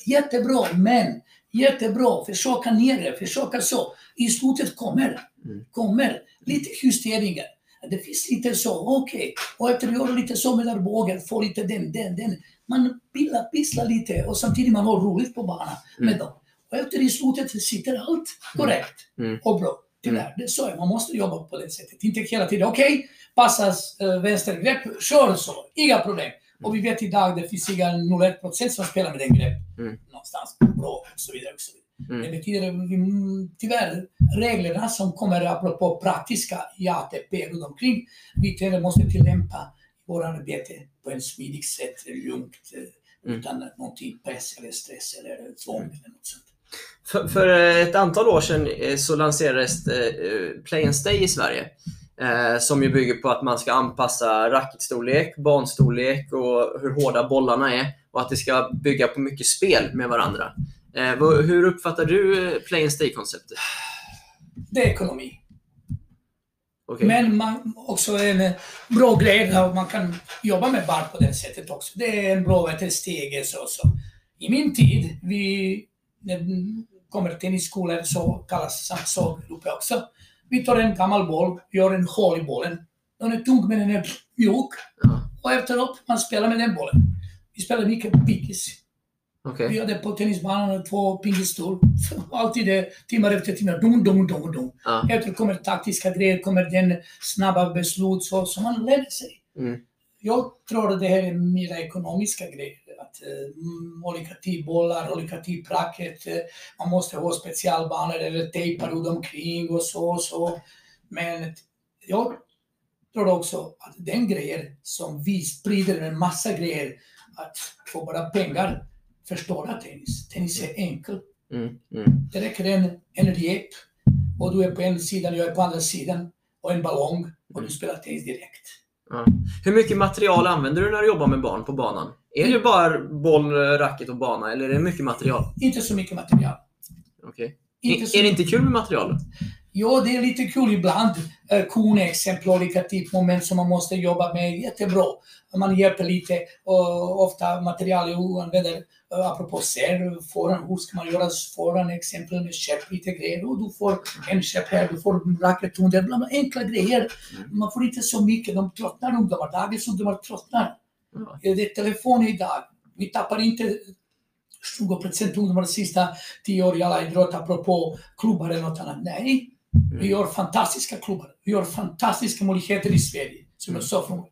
jättebra, men jättebra. Försöka ner det, försöka så. I slutet kommer, Mm. kommer lite justeringar. Det finns lite så, okej. Och efter att göra lite så med armbågen, få lite den, den, den. Man pillar, pisslar lite och samtidigt man har roligt på banan med Mm. dem. Och efter i slutet sitter allt korrekt Mm. och bra. Tyvärr, det är så. Man måste jobba på det sättet. Inte hela tiden, okej, passas äh, vänstergrepp, kör så, inga problem. Och vi vet idag, det finns inga 0,1% som spelar med den grepp. Mm. Någonstans, bra och så vidare. Och så vidare. Mm. Det betyder mm, tyvärr reglerna som kommer apropå praktiska i ATP runt omkring, vi tränare måste tillämpa vårt arbete på en smidigt sätt, lugnt, eh, Mm. utan någonting press eller stress eller tvång eller något sånt. För, för ett antal år sedan eh, så lanserades eh, Play and Stay i Sverige. Eh, som ju bygger på att man ska anpassa racketstorlek, banstorlek och hur hårda bollarna är. Och att det ska bygga på mycket spel med varandra. Eh, hur uppfattar du eh, Play and Stay-konceptet? Det är ekonomi. Okej. Men man, också en eh, bra grej att man kan jobba med barn på det sättet också. Det är en bra vet, steg. Så, så. I min tid, vi, när kommer tennisskolor så kallas uppe också. Vi tar en gammal boll, gör en hål i bollen. Den är tung men den är mjuk. Ja, Och efteråt, man spelar med den bollen. Vi spelar mycket pickis. okej. Vi hade på tennisbanan två pingisstol. (laughs) Alltid det, timmar efter timmar. Dum, dum, dum, dum. Ja. Efter kommer taktiska grejer, kommer den snabba beslut så, som man lär sig. Mm. Jag tror att det här är mer ekonomiska grejer. Att, uh, olika tidbollar, olika tidpracket. Uh, man måste ha specialbanor eller tejpar runt omkring och så och så. Men jag tror också att den grejer som vi sprider en massa grejer, att få bara pengar, förstöra tennis. Tennis är enkel. Mm. Mm. Det räcker en, en rep och du är på en sida, jag är på andra sidan och en ballong och du spelar tennis direkt. Ja. Hur mycket material använder du när du jobbar med barn på banan? Är det bara boll, racket och bana eller är det mycket material? Inte så mycket material. Okej. Är, så är det inte kul med material? Ja, det är lite kul ibland. Eh, Konexempel, olika typmoment som man måste jobba med. Jättebra. Man hjälper lite. Och ofta material jag använder, eh, apropå ser, foran, hur ska man göra foran exempel med käpp, lite grejer. Och du får en käpp här, du får racket under, bla, bla, enkla grejer. Man får inte så mycket, de tröttnar ungdomar. Dagens ungdomar tröttnar. Eh, Det är telefon idag. Vi tappar inte 20% ungdomar de sista 10 åren i alla idrott apropå klubbar eller något annat. Nej, vi gör fantastiska klubbar. Vi gör fantastiska möjligheter i Sverige, som jag sa från.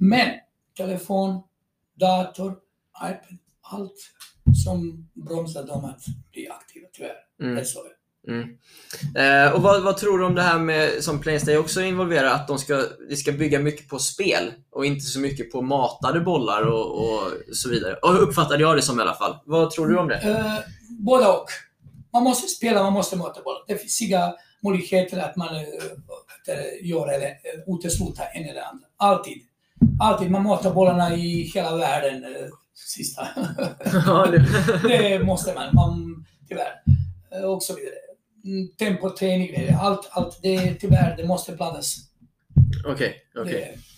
Men telefon, dator, iPad, allt som bromsar dem att bli aktiva, tyvärr. Mm. Det är så. Mm. Eh, och vad, vad tror du om det här med, som Playstay också involverar, att de ska, de ska bygga mycket på spel och inte så mycket på matade bollar och, och så vidare? Och uppfattade jag det som i alla fall. Vad tror du om det? Eh, både och. Man måste spela, man måste möta bollen. Det finns inga möjligheter att man uh, gör eller utesluta en eller andra. Alltid. Alltid. Man möter bollarna i hela världen. Uh, sista. (laughs) Det- måste man, man tyvärr. Eh, Och så vidare. Mm, Tempoträning, eh, allt, allt det tyvärr, det måste blandas. Okej, okej. Det-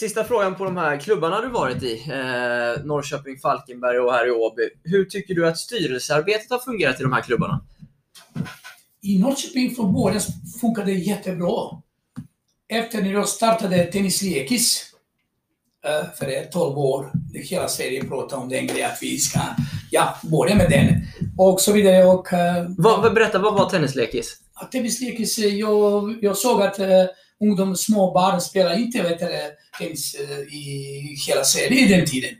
Sista frågan på de här klubbarna du varit i, eh, Norrköping, Falkenberg och här i Åby. Hur tycker du att styrelsearbetet har fungerat i de här klubbarna? I Norrköping från början funkade det jättebra. Efter när jag startade Tennis Lekis eh, för 12 år, det hela Sverige pratar om den grejen att vi ska ja, börja med den och så vidare. Och, eh, Vad, berätta, vad var tennislekis? att Tennis Lekis, eh, jag, jag såg att uh, ungdom, små barn spelar inte vet du, tennis eh, i hela Sverige i den tiden.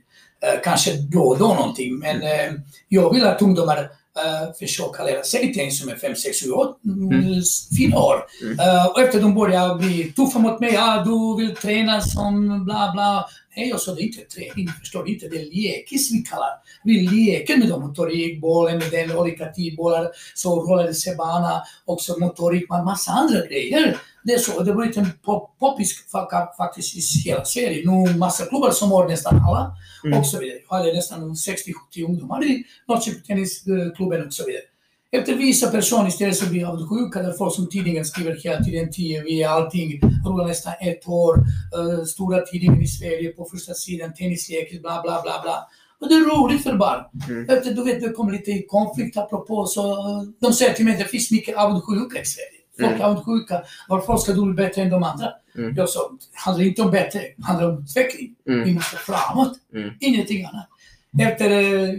Eh, kanske då och då någonting, men eh, jag vill att ungdomar uh, försöka lära sig tennis som är 5, 6, 7 år. Mm. Mm. Fina år. Mm. Och efter de börjar bli tuffa mot mig, ah, du vill träna som bla bla. Nej, jag sa det är inte träning, förstår du inte? Det är lekis vi kallar. Vi leker med dem, motorik, bollen med den, olika tidbollar, så rörelsebana, också motorik, men massa andra grejer. Det är så, det har blivit en pop, poppis fa- faktiskt i hela Sverige. Nu massa klubbar som har nästan alla Mm. och så vidare. Jag hade nästan 60-70 ungdomar i Norrköping Tennisklubben och så vidare. Efter vissa personer istället så blir avundsjuka, där folk som tidningen skriver hela tiden TV, allting rullar nästan ett år. Uh, stora tidningen i Sverige på första sidan, tennislekis, bla bla bla bla. Och det är roligt för barn. Mm. Efter, du vet, det kommer lite konflikt apropå, så uh, de säger till mig att det finns mycket avundsjuka i Sverige. Folk Mm. är avundsjuka. Varför ska du bli bättre än de andra? Mm. Jag sa, det handlar inte om bättre, det handlar om utveckling. Vi Mm. måste framåt. Mm. Ingenting annat. Efter, eh,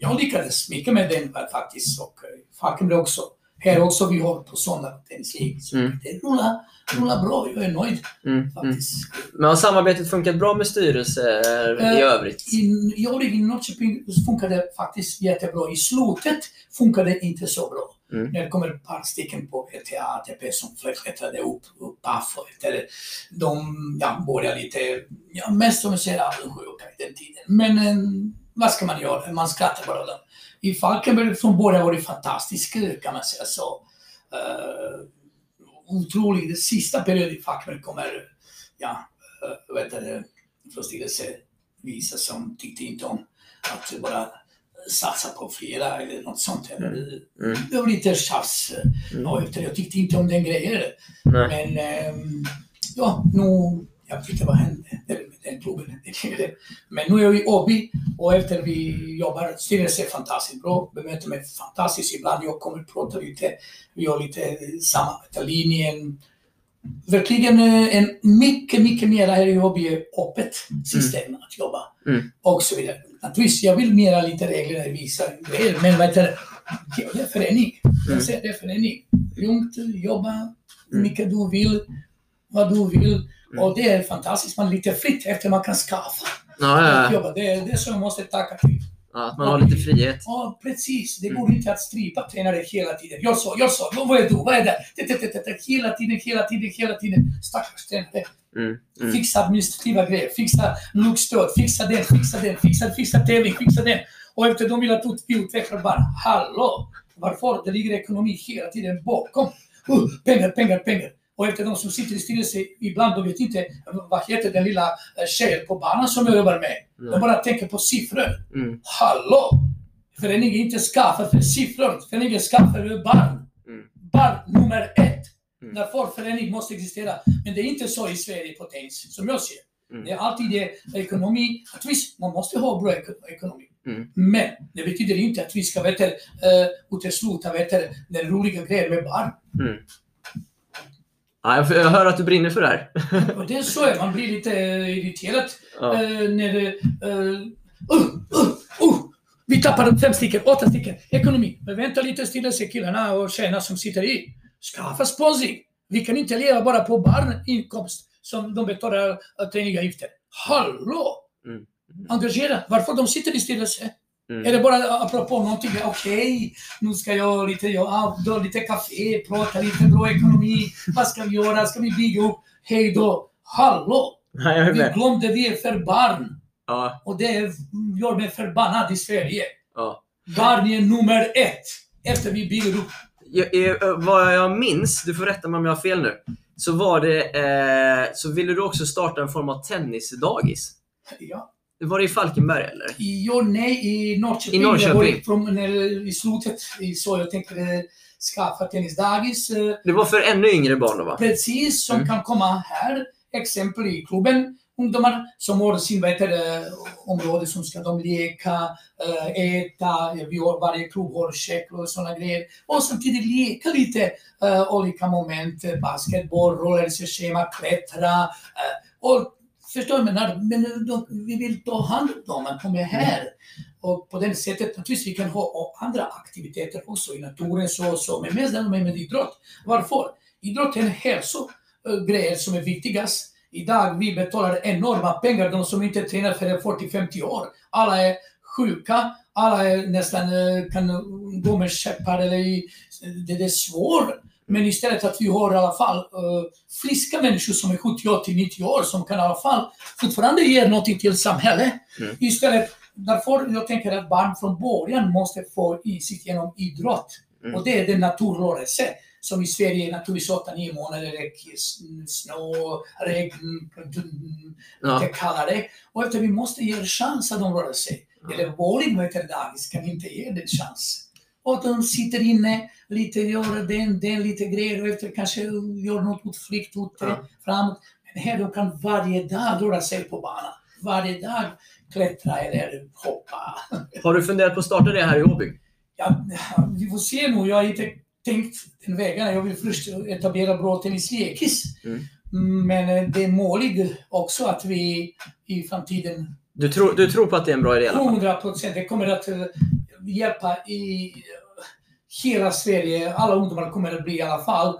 jag lyckades mycket med den faktiskt och eh, Falkenberg också. Här också, vi har på söndag tennislig. Så Mm. det rullar, rullar bra, jag är nöjd Mm. Mm. faktiskt. Men har samarbetet funkat bra med styrelser i Eh, övrigt? I, jag i Norrköping funkade det faktiskt jättebra. I slutet funkade det inte så bra. Mm. När det kommer ett par stycken på VTA, ATP som klättrade upp, upp Paf och eller de ja, började lite, ja, mest som ser avundsjuka i den tiden. Men en, vad ska man göra? Man skrattar bara åt dem. I Falkenberg från början var det fantastiskt kan man säga så. Uh, otroligt. Den sista perioden i Falkenberg kommer, ja, eh, uh, vet du, från styrelse vissa som tyckte inte om att bara satsa på flera eller något sånt. Mm. Mm. Det var lite tjafs. Mm. Och efter, jag tyckte inte om den grejen. Nej. Men ehm, ja, nu, jag vet inte vad hände med den klubben. Men nu är jag i Åby och efter vi jobbar, styrelsen är fantastiskt bra, bemöter mig fantastiskt. Ibland jag kommer att prata lite, vi gör lite samarbete, linjen. Verkligen eh, en mycket, mycket mer här i är öppet system att jobba. Mm. Och så vidare. Naturligtvis, jag vill mera lite regler i vissa grejer, men vad heter det? Är förening. Mm. Jag säger det är förening. Lugnt, jobba hur mycket du vill, vad du vill. Mm. Och det är fantastiskt, man är lite fritt efter man kan skaffa. Ja, ja, att ja. Det, är det som jag måste tacka till. ja, att man har lite frihet. Ja, precis. Det Mm. går inte att strypa tränare hela tiden. Jag sa, jag sa, vad är du, vad är det? Hela tiden, hela tiden, hela tiden. Stackars tränare. Mm. Mm. Fixa administrativa grejer, fixa luggstöd, fixa den, fixa den, fixa, fixa tävling, fixa den. Och efter de vill att ut- vi utvecklar bara, hallå! Varför? Det ligger ekonomi hela tiden bakom. Uh, pengar, pengar, pengar. Och efter de som sitter i styrelsen ibland, de vet inte vad heter den lilla eh, tjejen på banan som jag jobbar med. De Nej. bara tänker på siffror. Mm. Hallå! Föreningen är inte skaffad för siffror. Föreningen är skaffad för barn. Mm. Barn nummer ett. Mm. Därför förening måste existera. Men det är inte så i Sverige på tennis, som jag ser. Mm. Det är alltid det, ekonomi. Att visst, man måste ha bra eko- ekonomi. Mm. Men det betyder inte att vi ska vet, uh, utesluta vet, den roliga grejen med barn. Mm. Ja, jag, jag hör att du brinner för det här. Och det är så, man blir lite eh, irriterad Ja. eh, när det... Uh, uh, uh, uh, vi tappade fem stycken, åtta stycken. Ekonomi. Men vänta lite stilla, säger killarna och tjejerna som sitter i. Skaffa sponsring. Vi kan inte leva bara på barninkomst som de betalar träningavgifter. Hallå! Mm. Engagera. Varför de sitter i styrelse? Mm. Är det bara apropå någonting, okej, nu ska jag lite, då lite kafé, prata lite bra ekonomi, vad ska vi göra, ska vi bygga upp, hej då, hallå! Är Vi glömde vi är för barn Ja, och det gör mig förbannad i Sverige. ja. Barn är nummer ett efter vi bygger upp. Jag, jag, vad jag minns, du får rätta mig om jag har fel nu, så var det, eh, så ville du också starta en form av tennisdagis. Ja. Var det i Falkenberg eller? Jo, nej, i Norrköping. I Norrköping. Från, när, I slutet, så jag tänkte eh, skaffa tennisdagis. eh, Det var för ännu yngre barn då va? precis som Mm. kan komma här. Exempel i klubben. Ungdomar som har sin vad heter, område som ska de leka, eh, äta, eh, vi har, varje klubb har käk och sådana grejer. Och samtidigt leka lite uh, olika moment, basketboll, rörelseschema, klättra. Uh, och förstår du? vad jag menar? Men de, vi vill ta hand om dem, man kommer här. Och på det sättet, naturligtvis, vi kan ha andra aktiviteter också i naturen så och så, men mest det med, med idrott. Varför? Idrott är en hälsogrej som är viktigast. Idag vi betalar enorma pengar, de som inte tränar för 40-50 år. Alla är sjuka, alla är nästan eh, kan gå med käppar eller det, det är svårt. Men istället att vi har i alla fall eh, friska människor som är 70, 80, 90 år som kan i alla fall fortfarande ge någonting till samhället. Mm. Istället, därför jag tänker att barn från början måste få insikt genom idrott. Mm. Och det är den naturrörelse som i Sverige är naturligtvis 8-9 månader, det är snö, regn, Ja. kallare. Och efter vi måste ge chans att de rör sig. Eller bowling heter dagis, kan vi inte ge den chans. Och de sitter inne, lite gör den, den, lite grejer och efter kanske gör något utflykt ut Ja. framåt. Men här de kan varje dag röra sig på banan. Varje dag klättra eller hoppa. Har du funderat på att starta det här i Åby? Ja, vi får se nu. Jag har inte tänkt den vägen. Jag vill först etablera bra tennislekis. Mm. Men eh, det är möjligt också att vi i framtiden Du tror, du tror på att det är en bra idé i alla fall? 100 procent. Det kommer att eh, hjälpa i eh, hela Sverige. Alla ungdomar kommer att bli i alla fall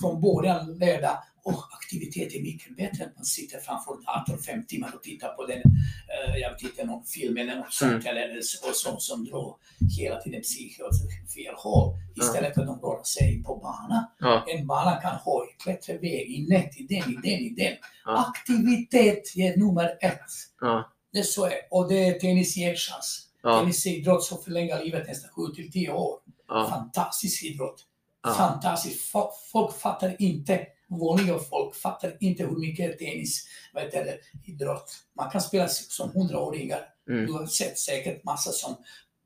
från början lärda. Och aktivitet är mycket bättre än att man sitter framför datorn fem timmar och tittar på den. eh, Jag vet inte, någon film eller något sånt. Mm. Eller så, som, drar hela tiden psyket åt fel håll. Istället för att de rör sig på bana. Ja. En bana kan ha i klätterväg, i nät, i den, i den, i den. Ja. Aktivitet är nummer ett. Ja. Det är så är. Och det är tennis ger chans. Ja. Tennis är idrott som förlänger livet nästan 7 till 10 år. Fantastisk idrott. Fo- Folk fattar inte, vanliga folk fattar inte hur mycket tennis, vad heter det, idrott. Man kan spela som hundraåringar. Mm. Du har sett säkert massa som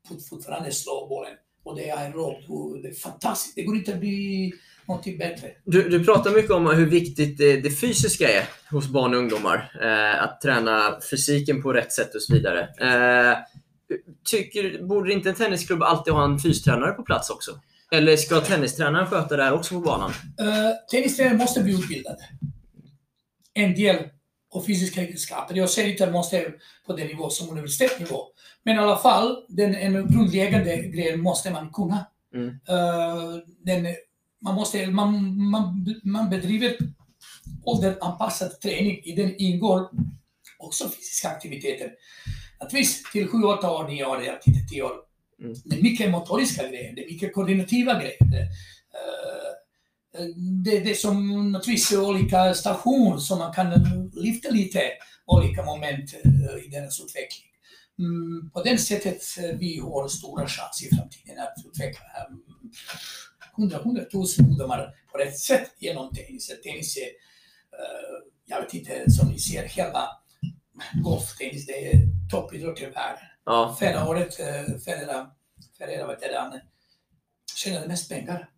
fort- fortfarande slår bollen. Och det är och Det är fantastiskt. Det går inte att bli någonting bättre. Du, du pratar mycket om hur viktigt det, det fysiska är hos barn och ungdomar. Eh, att träna fysiken på rätt sätt och så vidare. Eh, tycker, borde inte en tennisklubb alltid ha en fystränare på plats också? Eller ska tennistränaren sköta det här också på banan? Uh, tennistränare måste bli utbildade. En del av fysiska egenskaper. Jag säger inte att man måste på den nivå som universitetsnivå. Men i alla fall, den, en grundläggande grej måste man kunna. Mm. Eh, den, man, måste, man, man, man bedriver ålderanpassad träning. I den ingår också fysiska aktiviteter. Naturligtvis till 7, 8 år, 9 år, ja, 10, 10 år. Mm. Det är mycket motoriska grejer, det är mycket koordinativa grejer. Det, eh, det, är som naturligtvis olika stationer som man kan lyfta lite olika moment eh, i deras utveckling. Mm, på det sättet eh, vi har stora chanser i framtiden att utveckla hundra, hundratusen ungdomar på rätt sätt genom tennis. Tennis är, jag vet inte, som ni ser, hela golftennis, det är toppidrott i världen. Ja. Förra året, eh, Federer, Federer vet du, han tjänade mest pengar.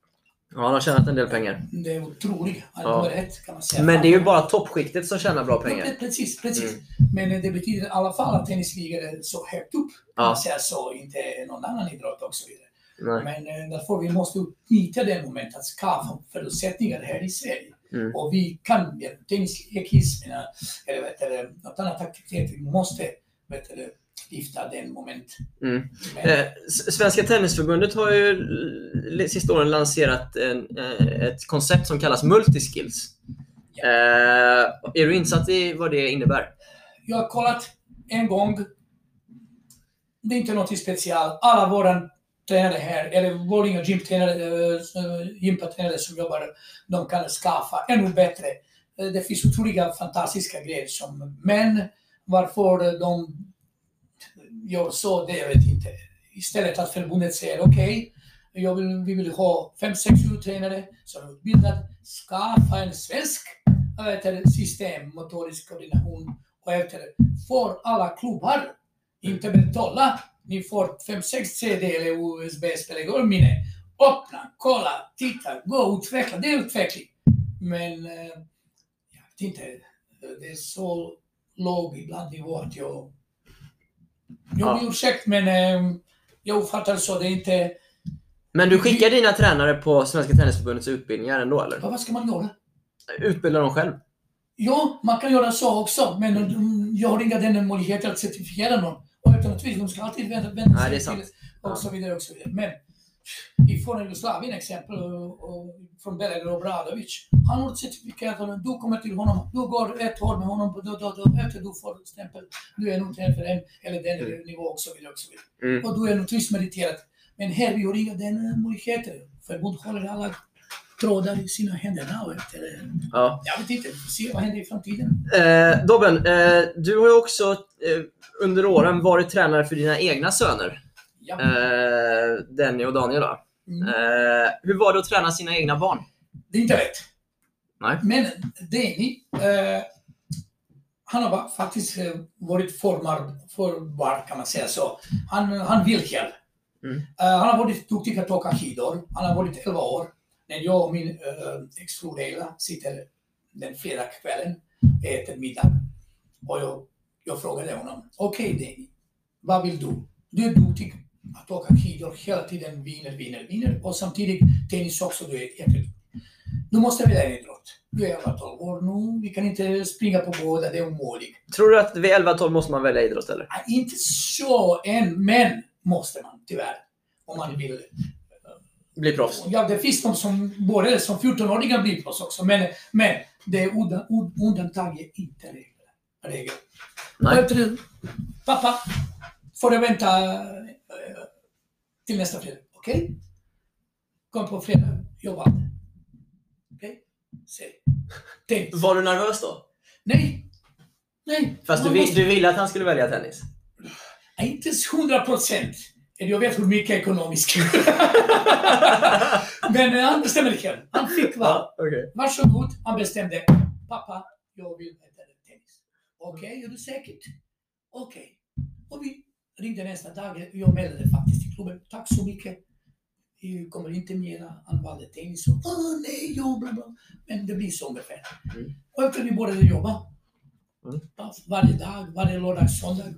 ja, han har tjänat en del pengar. Det är otroligt. Han är Ja. ett kan man säga. Men det är ju bara toppskiktet som tjänar bra pengar. Ja, Precis, precis. Mm. Men det betyder i alla fall att tennis ligger så högt upp. Ja. man säga så, inte någon annan idrott och så vidare. Nej. Men eh, därför vi måste utnyttja det momentet att skapa förutsättningar här i Sverige. Mm. Och vi kan, ja, tennislekis, menar, eller vet du, något annat aktivitet, vi måste vet du, lyfta den moment. Mm. Eh, Svenska Tennisförbundet har ju l- sista åren lanserat en, eh, ett koncept som kallas multiskills. Ja. Eh, är du insatt i vad det innebär? Jag har kollat en gång. Det är inte något speciellt. Alla våra tränare här, eller våra gymtränare, gympatränare som jobbar, de kan skaffa ännu bättre. Eh, Det finns otroliga fantastiska grejer som, men varför de jag sa det jag vet inte. Istället att förbundet säger okej, jag vill, vi vill ha fem, sex tränare som är utbildade, skaffa en svensk jag vet, system, motorisk koordination och efter får alla klubbar inte betala. Ni får 5-6 CD eller USB-spelare, minne. Öppna, kolla, titta, gå, utveckla. Det är utveckling. Men eh, jag vet inte, det är så låg ibland nivå att jag... Jag Ja. ber ursäkt men eh, jag uppfattar så. Det är inte... Men du skickar dina tränare på Svenska Tennisförbundets utbildningar ändå eller? Vad ska man göra? Utbildar dem själv? Ja, man kan göra så också, men mm, jag har inga den möjligheter att certifiera någon. Och alternativt, de ska alltid vända, vända sig till och Ja. så vidare och så vidare. Men i forna Jugoslavien exempel, och, och, från Belgrad Obradovic, han har ett certifikat, och du kommer till honom, du går ett år med honom, då, då, då, efter du får stämpel, du är nog för den eller den Mm. nivå och så vidare. Och, så vidare. Mm. och du är naturligtvis meriterad. Men här, vi har inga den möjligheter. Förbund håller alla trådar i sina händer. Och efter, Ja. jag vet inte, vi se vad händer i framtiden. Eh, Dobben, eh, du har ju också eh, under åren varit tränare för dina egna söner. Ja. Eh, Denny och Daniel då. Mm. Eh, hur var det att träna sina egna barn? Det är inte rätt. Nej. Men Denny, eh, han har faktiskt eh, varit formad för barn kan man säga så. Han, han vill själv. Mm. Eh, han har varit duktig att åka skidor. Han har varit 11 år. När jag och min eh, exfru Leila sitter den fredagskvällen, äter middag. Och jag, jag frågade honom, okej Denny, vad vill du? Du är duktig att åka skidor hela tiden, vinner, vinner, vinner. Och samtidigt tennis också, du är jätteduktig. Du måste välja en idrott. Du är 11-12 år nu, vi kan inte springa på båda, det är omöjligt. Tror du att vid 11-12 måste man välja idrott eller? Ah, Inte så än, men måste man tyvärr. Om man vill. Bli proffs? Ja, det finns de som både som 14-åringar blir proffs också, men, men det är undan- un- undantag, är inte regel. regel. Nej. Efter, pappa, får jag vänta eh, till nästa fredag? Okej? Kom på fredag, jobba. Okej? Tänk. Var du nervös då? Nej. Nej. Fast du, måste- du ville att han skulle välja tennis? Nej, Inte 100 procent. Jag vet hur mycket ekonomiskt. (laughs) Men eh, han bestämde själv. Han fick vara. Ja, okej. Varsågod. Han bestämde. Pappa, jag vill äta tennis. Okej, är du säker? Okej. Och vi ringde nästa dag. Jag mejlade faktiskt till klubben. Tack så mycket. Vi kommer inte mera. Han valde tennis. Och, Åh nej, jo, bla bla. Men det blir så ungefär. Mm. Och efter vi började jobba. Mm. Varje dag, varje lördag, söndag.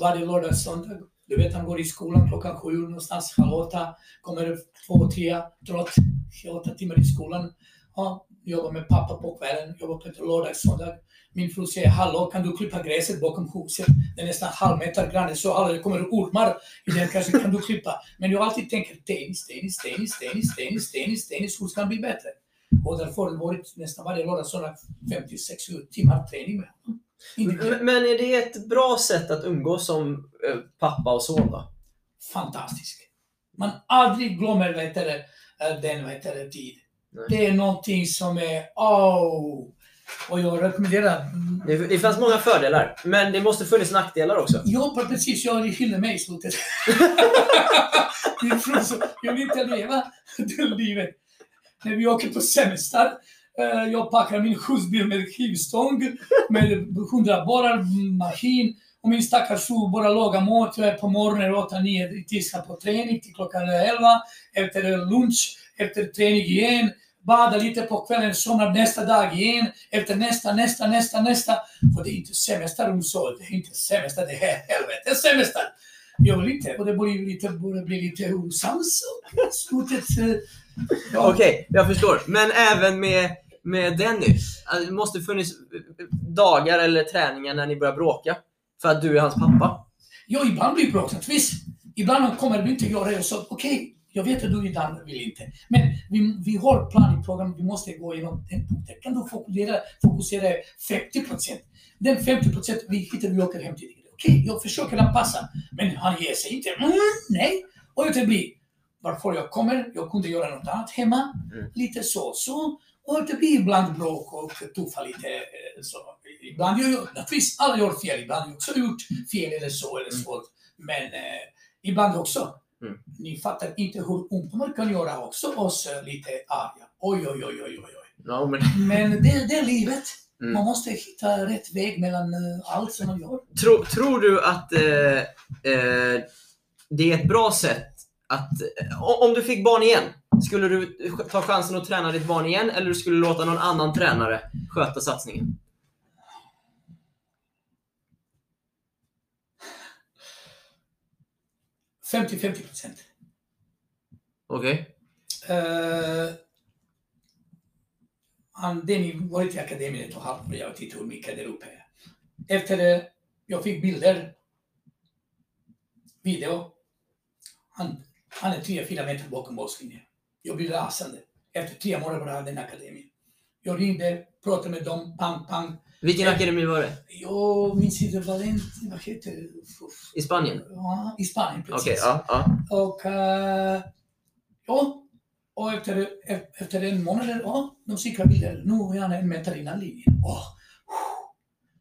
Varje lördag, söndag. Du vet, han går i skolan klockan sju, någonstans halv åtta. Kommer två, tre, trött. Åtta timmar i skolan. Ja, jobbar med pappa på kvällen. Jobbar på lördag, söndag. Min fru säger, hallå, kan du klippa gräset bakom huset? Det är nästan halv meter grann, så alla det kommer ormar i den kanske kan du klippa. Men jag alltid tänker tennis, tennis, tennis, tennis, tennis, tennis, tennis, hur ska det bli bättre? Och därför har det varit nästan varje lördag söndag 56 timmar träning med honom. Men är det ett bra sätt att umgås som eh, pappa och son då? fantastisk. Man aldrig glömmer vad heter eh, den vad heter tid. Nej. Det är någonting som är, oh, Och jag rekommenderar... mm, Det, det fanns många fördelar, men det måste funnits nackdelar också. Ja, precis. Jag hyllade mig i slutet. (laughs) Jag vill inte leva det livet. När vi åker på semester, eh, jag packar min skjutsbil med skivstång, med 100 borrar, maskin och min stackars fru bara lagar mat Jag är på morgonen 8-9 tisdag på träning till klockan 11. Efter lunch, efter träning igen. Bada lite på kvällen, somnar nästa dag igen. Efter nästa, nästa, nästa, nästa. Och det är inte semester hon sa. Det är inte semester, det är helvetes semester. Jag vill inte. Och det blir lite, börjar bli lite osams. eh, Ja. Okej, jag förstår. Men även med, med Dennis. alltså, Det måste funnits dagar eller träningar när ni börjar bråka. För att du är hans pappa. Ja, ibland blir det bråkat, visst. Ibland kommer vi inte göra det och så, okej, jag vet att du ibland vill inte. Men vi, vi har plan i programmet, vi måste gå igenom den punkten. Kan du fokusera, fokusera 50 procent? Den 50 procent, vi hittar vi åker hem tidigare. Okej, jag försöker anpassa. Men han ger sig inte. Mm, nej. Och det blir varför jag kommer, jag kunde göra något annat hemma. Mm. Lite så, så. Och det blir ibland bråk och tuffa lite. eh, Så. Ibland gör jag, naturligtvis, alla gör fel. Ibland har jag också gjort fel eller så eller så. Men eh, ibland också. Mm. Ni fattar inte hur ungdomar kan göra också oss eh, lite arga. Oj, oj, oj, oj, oj. oj. Ja, men, Men det, det är livet. Mm. Man måste hitta rätt väg mellan eh, allt som man gör. tro, tror du att eh, eh, det är ett bra sätt att... eh, Om du fick barn igen, skulle du ta chansen att träna ditt barn igen eller skulle du låta någon annan tränare sköta satsningen? 50-50 procent. Okej? Uh, han, Denny varit i akademin ett och ett halvt år. Jag tittar hur mycket där uppe. Efter det, jag fick bilder, video. Han, han är tre, fyra meter bakom målslinjen. Jag blir rasande. Efter tre månader bara den akademin. Jag ringde, pratade med dem, pang, pang. Vilken akademi var det? Jag minns inte vad den, vad heter det? I Spanien? Ja, i Spanien precis. Okej, ja, ja. Och eh, ja, och efter, efter en månad, ja, de skickar bilder. Nu är han en meter innan linjen. Åh,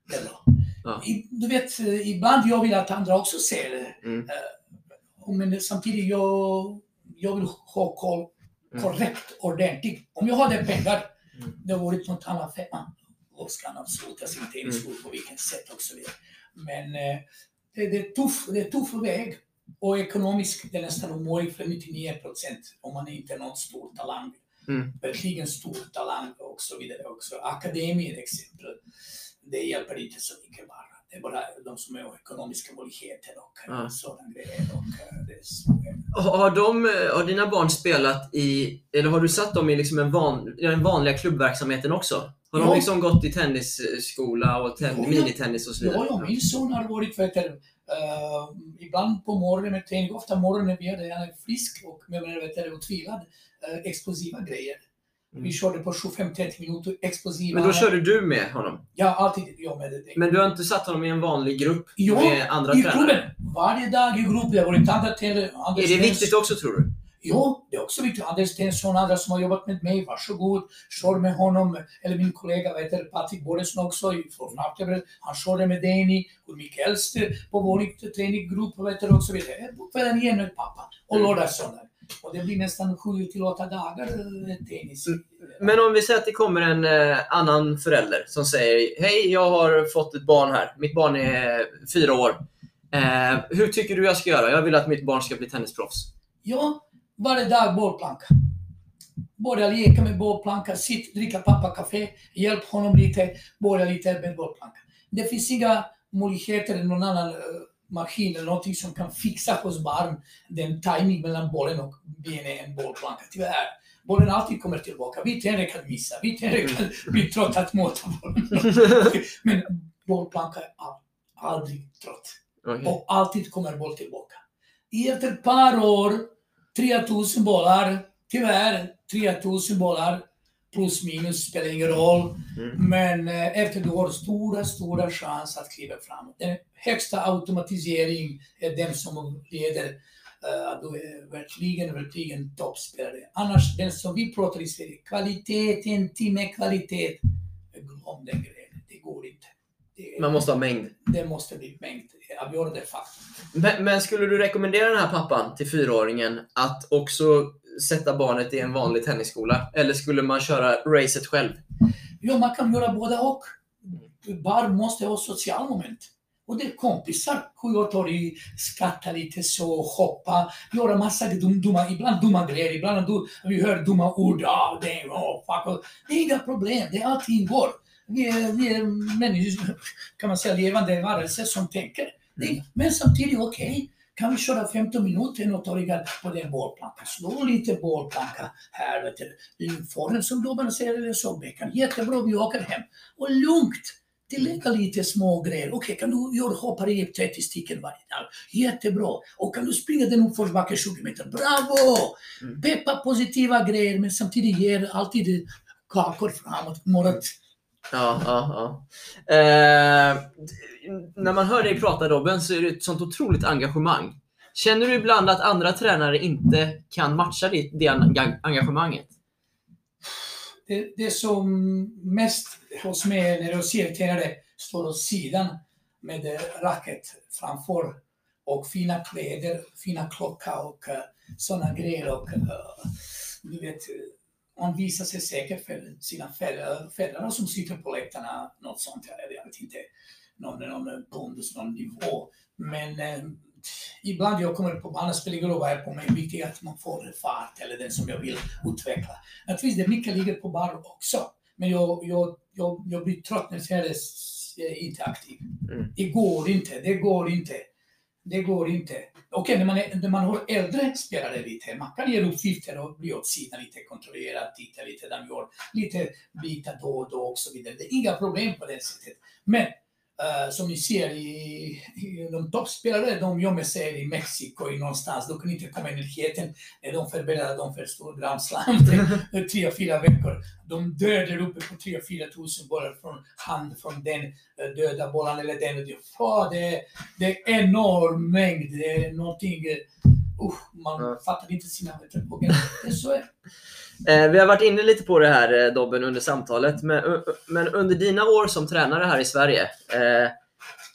det är bra. Ja. I, du vet, eh, ibland jag vill att andra också ser det. Mm. Eh, Men samtidigt, jag, jag vill ha koll Mm. korrekt, ordentligt. Om jag hade pengar, Mm. det har varit något annat femma. Och ska han avsluta sin tennisskor på vilket sätt och så vidare. Men eh, det, det är tuff, det är tuff väg. Och ekonomiskt, det är nästan omöjligt för 99 procent om man inte är någon stor talang. Mm. Verkligen stor talang och så vidare också. Akademi är exempel. Det hjälper inte så mycket bara. Det är bara de som har ekonomiska möjligheter och ja. sådana grejer. Och, eh, det är så. Har, de, har dina barn spelat i, eller har du satt dem i liksom en van, i den vanliga klubbverksamheten också? Har de Ja. liksom gått i tennisskola och ten, Ja, minitennis och så vidare? Ja, ja, min son har varit vet du, uh, ibland på morgonen med träning, ofta morgonen vi hade, han är frisk och med vet du, utvilad, uh, explosiva grejer. Mm. Vi körde på 25-30 minuter explosiva. Men då körde du med honom? Ja, alltid jag med det. Men du har inte satt honom i en vanlig grupp Jo, med andra I tränare? klubben, varje dag i grupp, det har varit andra tränare. Är det viktigt också tror du? Jo, det är också viktigt. Anders Stensson och andra som har jobbat med mig, varsågod, kör med honom. Eller min kollega, vad heter Patrik Borgesson också från Nackaberg. Han körde med Danny, och Mikael Elster på vår träninggrupp och, så vidare. På kvällen igen med pappa och Mm. lördag söndag. Och det blir nästan 7 till 8 dagar eh, tennis. Men om vi säger att det kommer en eh, annan förälder som säger Hej, jag har fått ett barn här. Mitt barn är fyra år. Eh, hur tycker du jag ska göra? Jag vill att mitt barn ska bli tennisproffs. Ja, varje dag bollplanka. Börja leka med bollplanka, sitt, dricka pappakaffe, hjälp honom lite, börja lite med bollplanka. Det finns inga möjligheter någon annan eh, maskin eller någonting som kan fixa hos barn den timing mellan bollen och benet en bollplanka. Tyvärr. Bollen alltid kommer tillbaka. Vi tränare kan missa, vi tränare kan bli trött att mota bollen. (laughs) Men bollplanka är aldrig trött Okej. och alltid kommer boll tillbaka. Efter ett par år, 3000 bollar, tyvärr 3000 bollar, plus minus spelar ingen roll. Mm. Men eh, efter du har stora, stora chans att kliva framåt. Den högsta automatisering är den som leder att du är verkligen, verkligen toppspelare. Annars, den som vi pratar i Sverige, kvaliteten, timme kvalitet, glöm den grejen. Det går inte. Det, Man måste ha mängd. det måste bli mängd. Avgörande faktor. Men, men skulle du rekommendera den här pappan till fyraåringen att också sätta barnet i en vanlig tennisskola? Eller skulle man köra racet själv? Ja, man kan göra både och. Barn måste ha social moment. Och det är kompisar. Sju, åtta år, i- skratta lite så, hoppa, göra massa dum, dumma, ibland dumma grejer, ibland du, vi hör dumma ord. Det, är, oh, fuck. det är inga problem, det allting går. Vi är, vi är människor, kan man säga, levande varelser som tänker. Är, men samtidigt, okej, kan vi köra 15 minuter något på den bollplankan? Slå lite bollplanka här, vet du. Forren som gubbarna säger, eller så, bäcken. Jättebra, vi åker hem. Och lugnt. Tillägga lite små grejer. Okej, kan du göra hoppar i 30 stycken varje dag? Jättebra. Och kan du springa den uppförsbacke 20 meter? Bravo! Mm. Peppa positiva grejer, men samtidigt ger alltid kakor framåt. Morot. Ja, ja, ja. Eh, när man hör dig prata Robin så är det ett sånt otroligt engagemang. Känner du ibland att andra tränare inte kan matcha det, det engagemanget? Det, det som mest hos mig när jag ser tränare står åt sidan med eh, racket framför och fina kläder, fina klocka och eh, sådana grejer. Och, eh, du vet, eh, man visar sig säker för sina föräldrar, som sitter på läktarna, något sånt. Jag vet inte, någon, någon pondus, någon nivå. Men eh, ibland jag kommer på banan, spelar ingen roll vad jag är på mig, viktigt är att man får fart eller den som jag vill utveckla. Naturligtvis, det mycket ligger på bar också. Men jag, jag, jag, jag blir trött när jag är inte aktiv. Mm. Det går inte, det går inte. Det går inte. Okej, när, man är, när man har äldre spelare lite, man kan ge uppgifter och bli åt sidan lite, kontrollera, titta lite, där vi har lite bitar då och då och så vidare. Det är inga problem på det sättet. Men eh, som ni ser i, i de toppspelare, de gömmer sig i Mexiko i någonstans. De kan inte komma i närheten när de förbereder dem för stor Grand Slam. (laughs) Tre, fyra veckor. De dör där uppe på 3-4 tusen bollar från hand från den eh, döda bollen eller den. det- det, är- det är enorm mängd. Det är någonting... Uh, man Ja. fattar inte sina meter. Det är så är (laughs) Eh, vi har varit inne lite på det här eh, Dobben under samtalet, men, men under dina år som tränare här i Sverige, eh,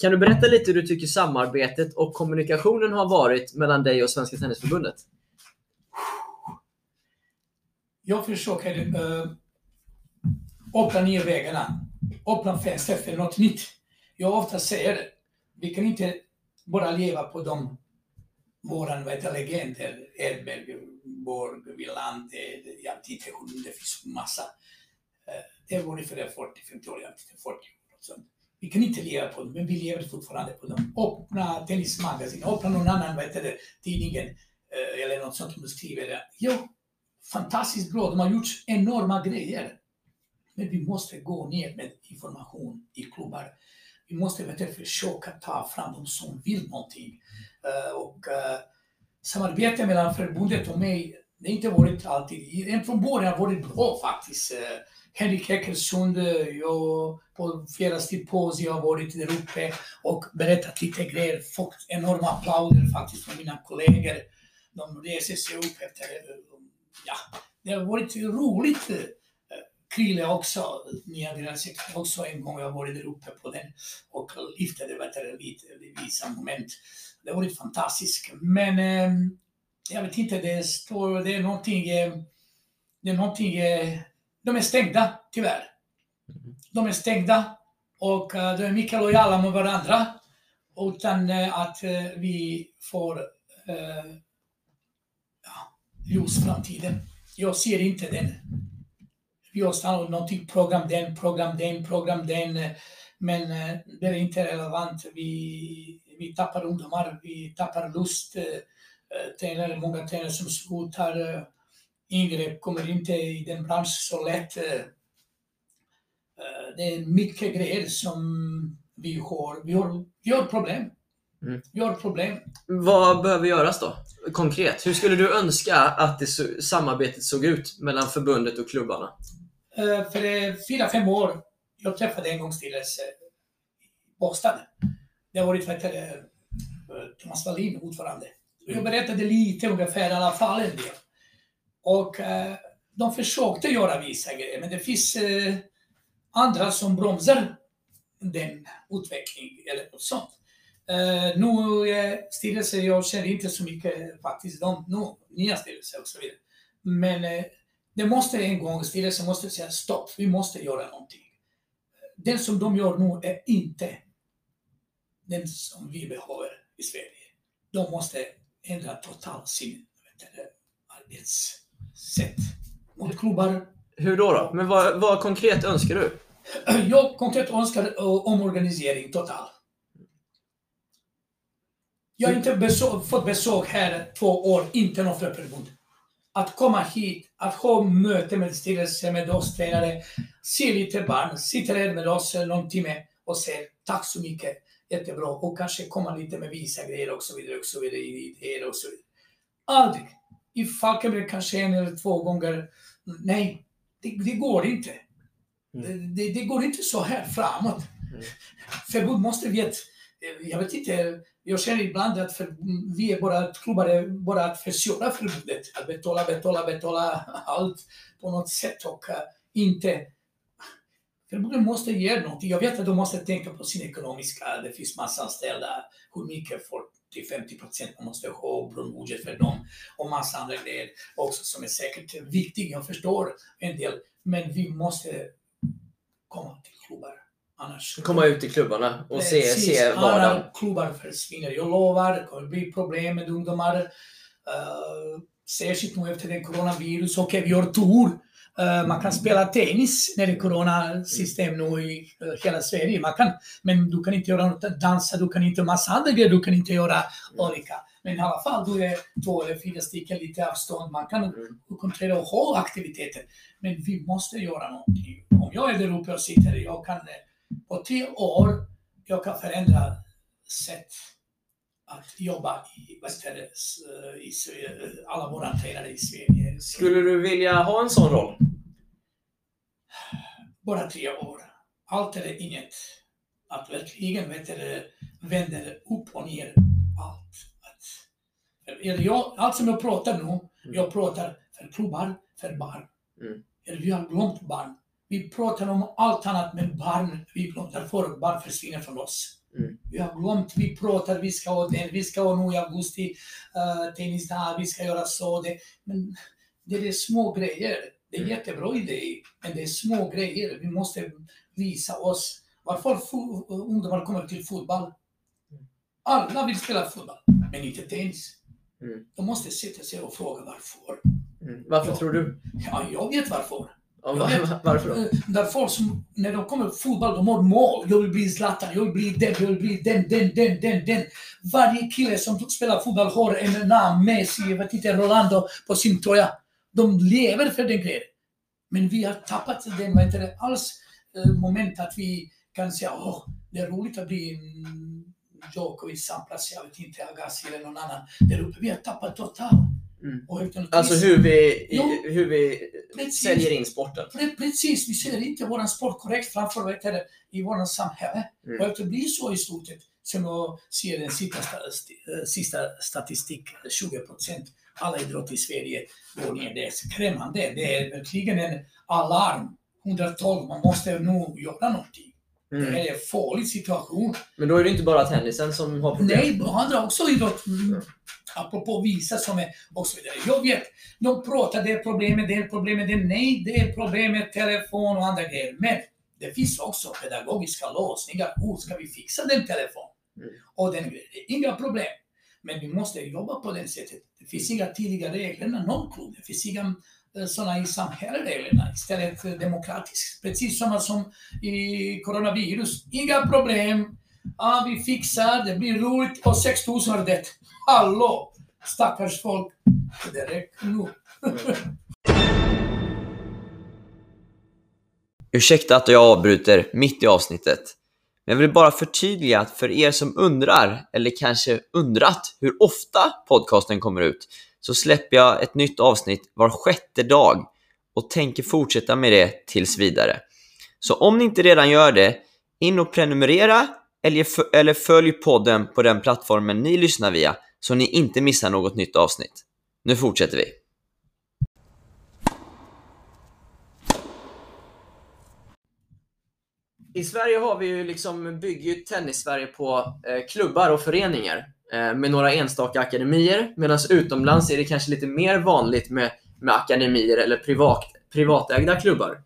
kan du berätta lite hur du tycker samarbetet och kommunikationen har varit mellan dig och Svenska Tennisförbundet? Jag försöker uh, öppna nya vägarna, öppna fönster för något nytt. Jag ofta säger vi kan inte bara leva på de våran vad heter, legender, Edberg, Borg, Wilander, jag vet inte, hur- det finns massa. Eh, det var ungefär 40-50 år, jag vet inte, 40 år. och sånt. Vi kan inte leva på dem, men vi lever fortfarande på dem. Öppna tennismagasin, öppna någon annan vad heter det, tidningen eh, eller något sånt som du skriver. Ja, fantastiskt bra. De har gjort enorma grejer. Men vi måste gå ner med information i klubbar. Vi måste eventuellt försöka ta fram de som vill någonting. Uh, och uh, samarbete mellan förbundet och mig, det har inte varit alltid, än från början har varit bra faktiskt. Uh, Henrik Eckersund, jag på flera stipendier har varit där uppe och berättat lite grejer, fått enorma applåder faktiskt från mina kollegor. De reser sig upp efter, ja, det har varit roligt. Krille också, nya gränser också en gång jag varit där uppe på den och lyfte det vet du, lite vissa moment. Det har varit fantastiskt. Men eh, jag vet inte, det står, det är någonting, eh, det är någonting, eh, de är stängda tyvärr. De är stängda och eh, de är mycket lojala med varandra utan att vi får eh, ja, ljus framtiden. Jag ser inte den. Vi har stannat någonting, program den, program den, program den. eh, Men eh, det är inte relevant. Vi, vi tappar ungdomar, vi tappar lust. eh, Tränare, många tränare som slutar. Yngre kommer inte i den branschen så lätt. Det är mycket grejer som vi har. Vi har, vi har problem. Mm. Vi har problem. Vad behöver göras då? Konkret, hur skulle du önska att det samarbetet såg ut mellan förbundet och klubbarna? Eh, För eh, fyra, fem år, jag träffade en gång styrelse i Båstad. Det vet du, eh, Thomas Wallin, ordförande. Jag berättade lite ungefär i alla fall en del. Och eh, de försökte göra vissa grejer, men det finns... Eh, andra som bromsar den utvecklingen eller något sånt. Uh, nu är styrelsen, jag känner inte så mycket faktiskt de nu, nya styrelser och så vidare. Men det måste en gång, styrelsen måste säga stopp, vi måste göra någonting. Den som de gör nu är inte den som vi behöver i Sverige. De måste ändra totalt sin arbetssätt mot klubbar. Hur då? då? Men vad, vad konkret önskar du? (clears throat) Jag konkret önskar uh, omorganisering total. Jag har inte besök, fått besök här två år, inte något förbund. Att komma hit, att ha möte med styrelsen, med oss tränare, se lite barn, sitta här med oss någon timme och säga tack så mycket, jättebra, och kanske komma lite med visa grejer och så vidare, och så vidare, idéer och så vidare. Aldrig. I Falkenberg kanske en eller två gånger. Nej, det, det går inte. Mm. Det, det, går inte så här framåt. Mm. (laughs) Förbund måste veta, jag vet inte, jag känner ibland att för, vi är bara klubbar är bara att förstöra förbundet. Att betala, betala, betala allt på något sätt och uh, inte Förbundet måste ge någonting. Jag vet att de måste tänka på sin ekonomiska, det finns massa anställda, hur mycket folk typ till 50 procent man måste ha grundbudget för dem och massa andra grejer också som är säkert viktiga. Jag förstår en del, men vi måste komma till klubbar. Annars... Komma ut i klubbarna och se, se vardagen. Alla klubbar försvinner. Jag lovar, det kommer bli problem med ungdomar. Uh, särskilt nu efter den coronavirus. Okej, okay, vi har tur. Uh, man kan spela tennis när det är coronasystem nu i uh, hela Sverige. Man kan, men du kan inte göra något, dansa, du kan inte massa andra grejer, du kan inte göra olika. Men i alla fall, du är två eller fyra stycken, lite avstånd, man kan mm. kontrollera och ha aktiviteter. Men vi måste göra någonting. Om jag är där uppe och sitter, jag kan på tre år, jag kan förändra sätt att jobba i, det, i alla våra tränare i Sverige. Skulle du vilja ha en sån roll? Bara tre år. Allt eller inget. Att verkligen vet du, vänder upp och ner allt. Att, jag, allt som jag pratar nu, mm. jag pratar för klubbar, för barn. Mm. Vi har glömt barn. Vi pratar om allt annat men barn, vi glömmer därför barn försvinner från oss. Mm. Vi har glömt, vi pratar, vi ska ha den, vi ska ha nu i augusti uh, tennisdag, vi ska göra så. Det, men det är små grejer. Det är mm. jättebra idé, men det är små grejer. Vi måste visa oss varför ungdomar kommer till fotboll. Alla vill spela fotboll, men inte tennis. Mm. De måste sätta sig och fråga varför. Mm. Varför ja. tror du? Ja, jag vet varför. Ja, var, varför då? Eh, där folk som, när de kommer till fotboll, de har mål. Jag vill bli Zlatan, jag vill bli den, jag vill bli den, den, den, den, den. Varje kille som spelar fotboll har en namn, Messi, jag vet inte, Rolando på sin tröja. De lever för den grejen. Men vi har tappat den, vad heter det, alls eh, moment att vi kan säga åh, det är roligt att bli en Djokovic, Sampras, jag vet inte, Agassi eller någon annan där uppe. Vi har tappat totalt. Mm. Alltså hur vi, jo, hur vi säljer in sporten? Precis, vi säljer inte vår sport korrekt framför i vårt samhälle. Mm. Och det blir så i slutet, som jag ser den sista, eh, sista statistik, 20 procent alla idrotter i Sverige går ner. Det är skrämmande. Det är verkligen en alarm. 112, man måste nog göra någonting. Mm. Det är en farlig situation. Men då är det inte bara tennisen som har problem? Nej, andra också idrott. Mm. Apropå visa som är och så vidare. Jag vet, de pratar det är problemet, det är problemet, det är nej, det är problemet, telefon och andra grejer. Men det finns också pedagogiska lösningar. Hur ska vi fixa den telefonen? Mm. Och den Inga problem. Men vi måste jobba på det sättet. Det finns inga tidiga regler, någon klubb. Det finns inga Eh, sådana i samhällsreglerna istället för demokratiskt. Precis samma som i coronavirus. Inga problem. Ja, vi fixar, det blir roligt och 6000 har dött. Hallå! Stackars folk. Det räcker nu. (laughs) Ursäkta att jag avbryter mitt i avsnittet. Men jag vill bara förtydliga att för er som undrar, eller kanske undrat, hur ofta podcasten kommer ut, så släpper jag ett nytt avsnitt var sjätte dag och tänker fortsätta med det tills vidare. Så om ni inte redan gör det, in och prenumerera eller följ podden på den plattformen ni lyssnar via så ni inte missar något nytt avsnitt. Nu fortsätter vi. I Sverige har vi ju liksom, bygger ju tennis-Sverige på eh, klubbar och föreningar eh, med några enstaka akademier. Medan utomlands är det kanske lite mer vanligt med, med akademier eller privat, privatägda klubbar.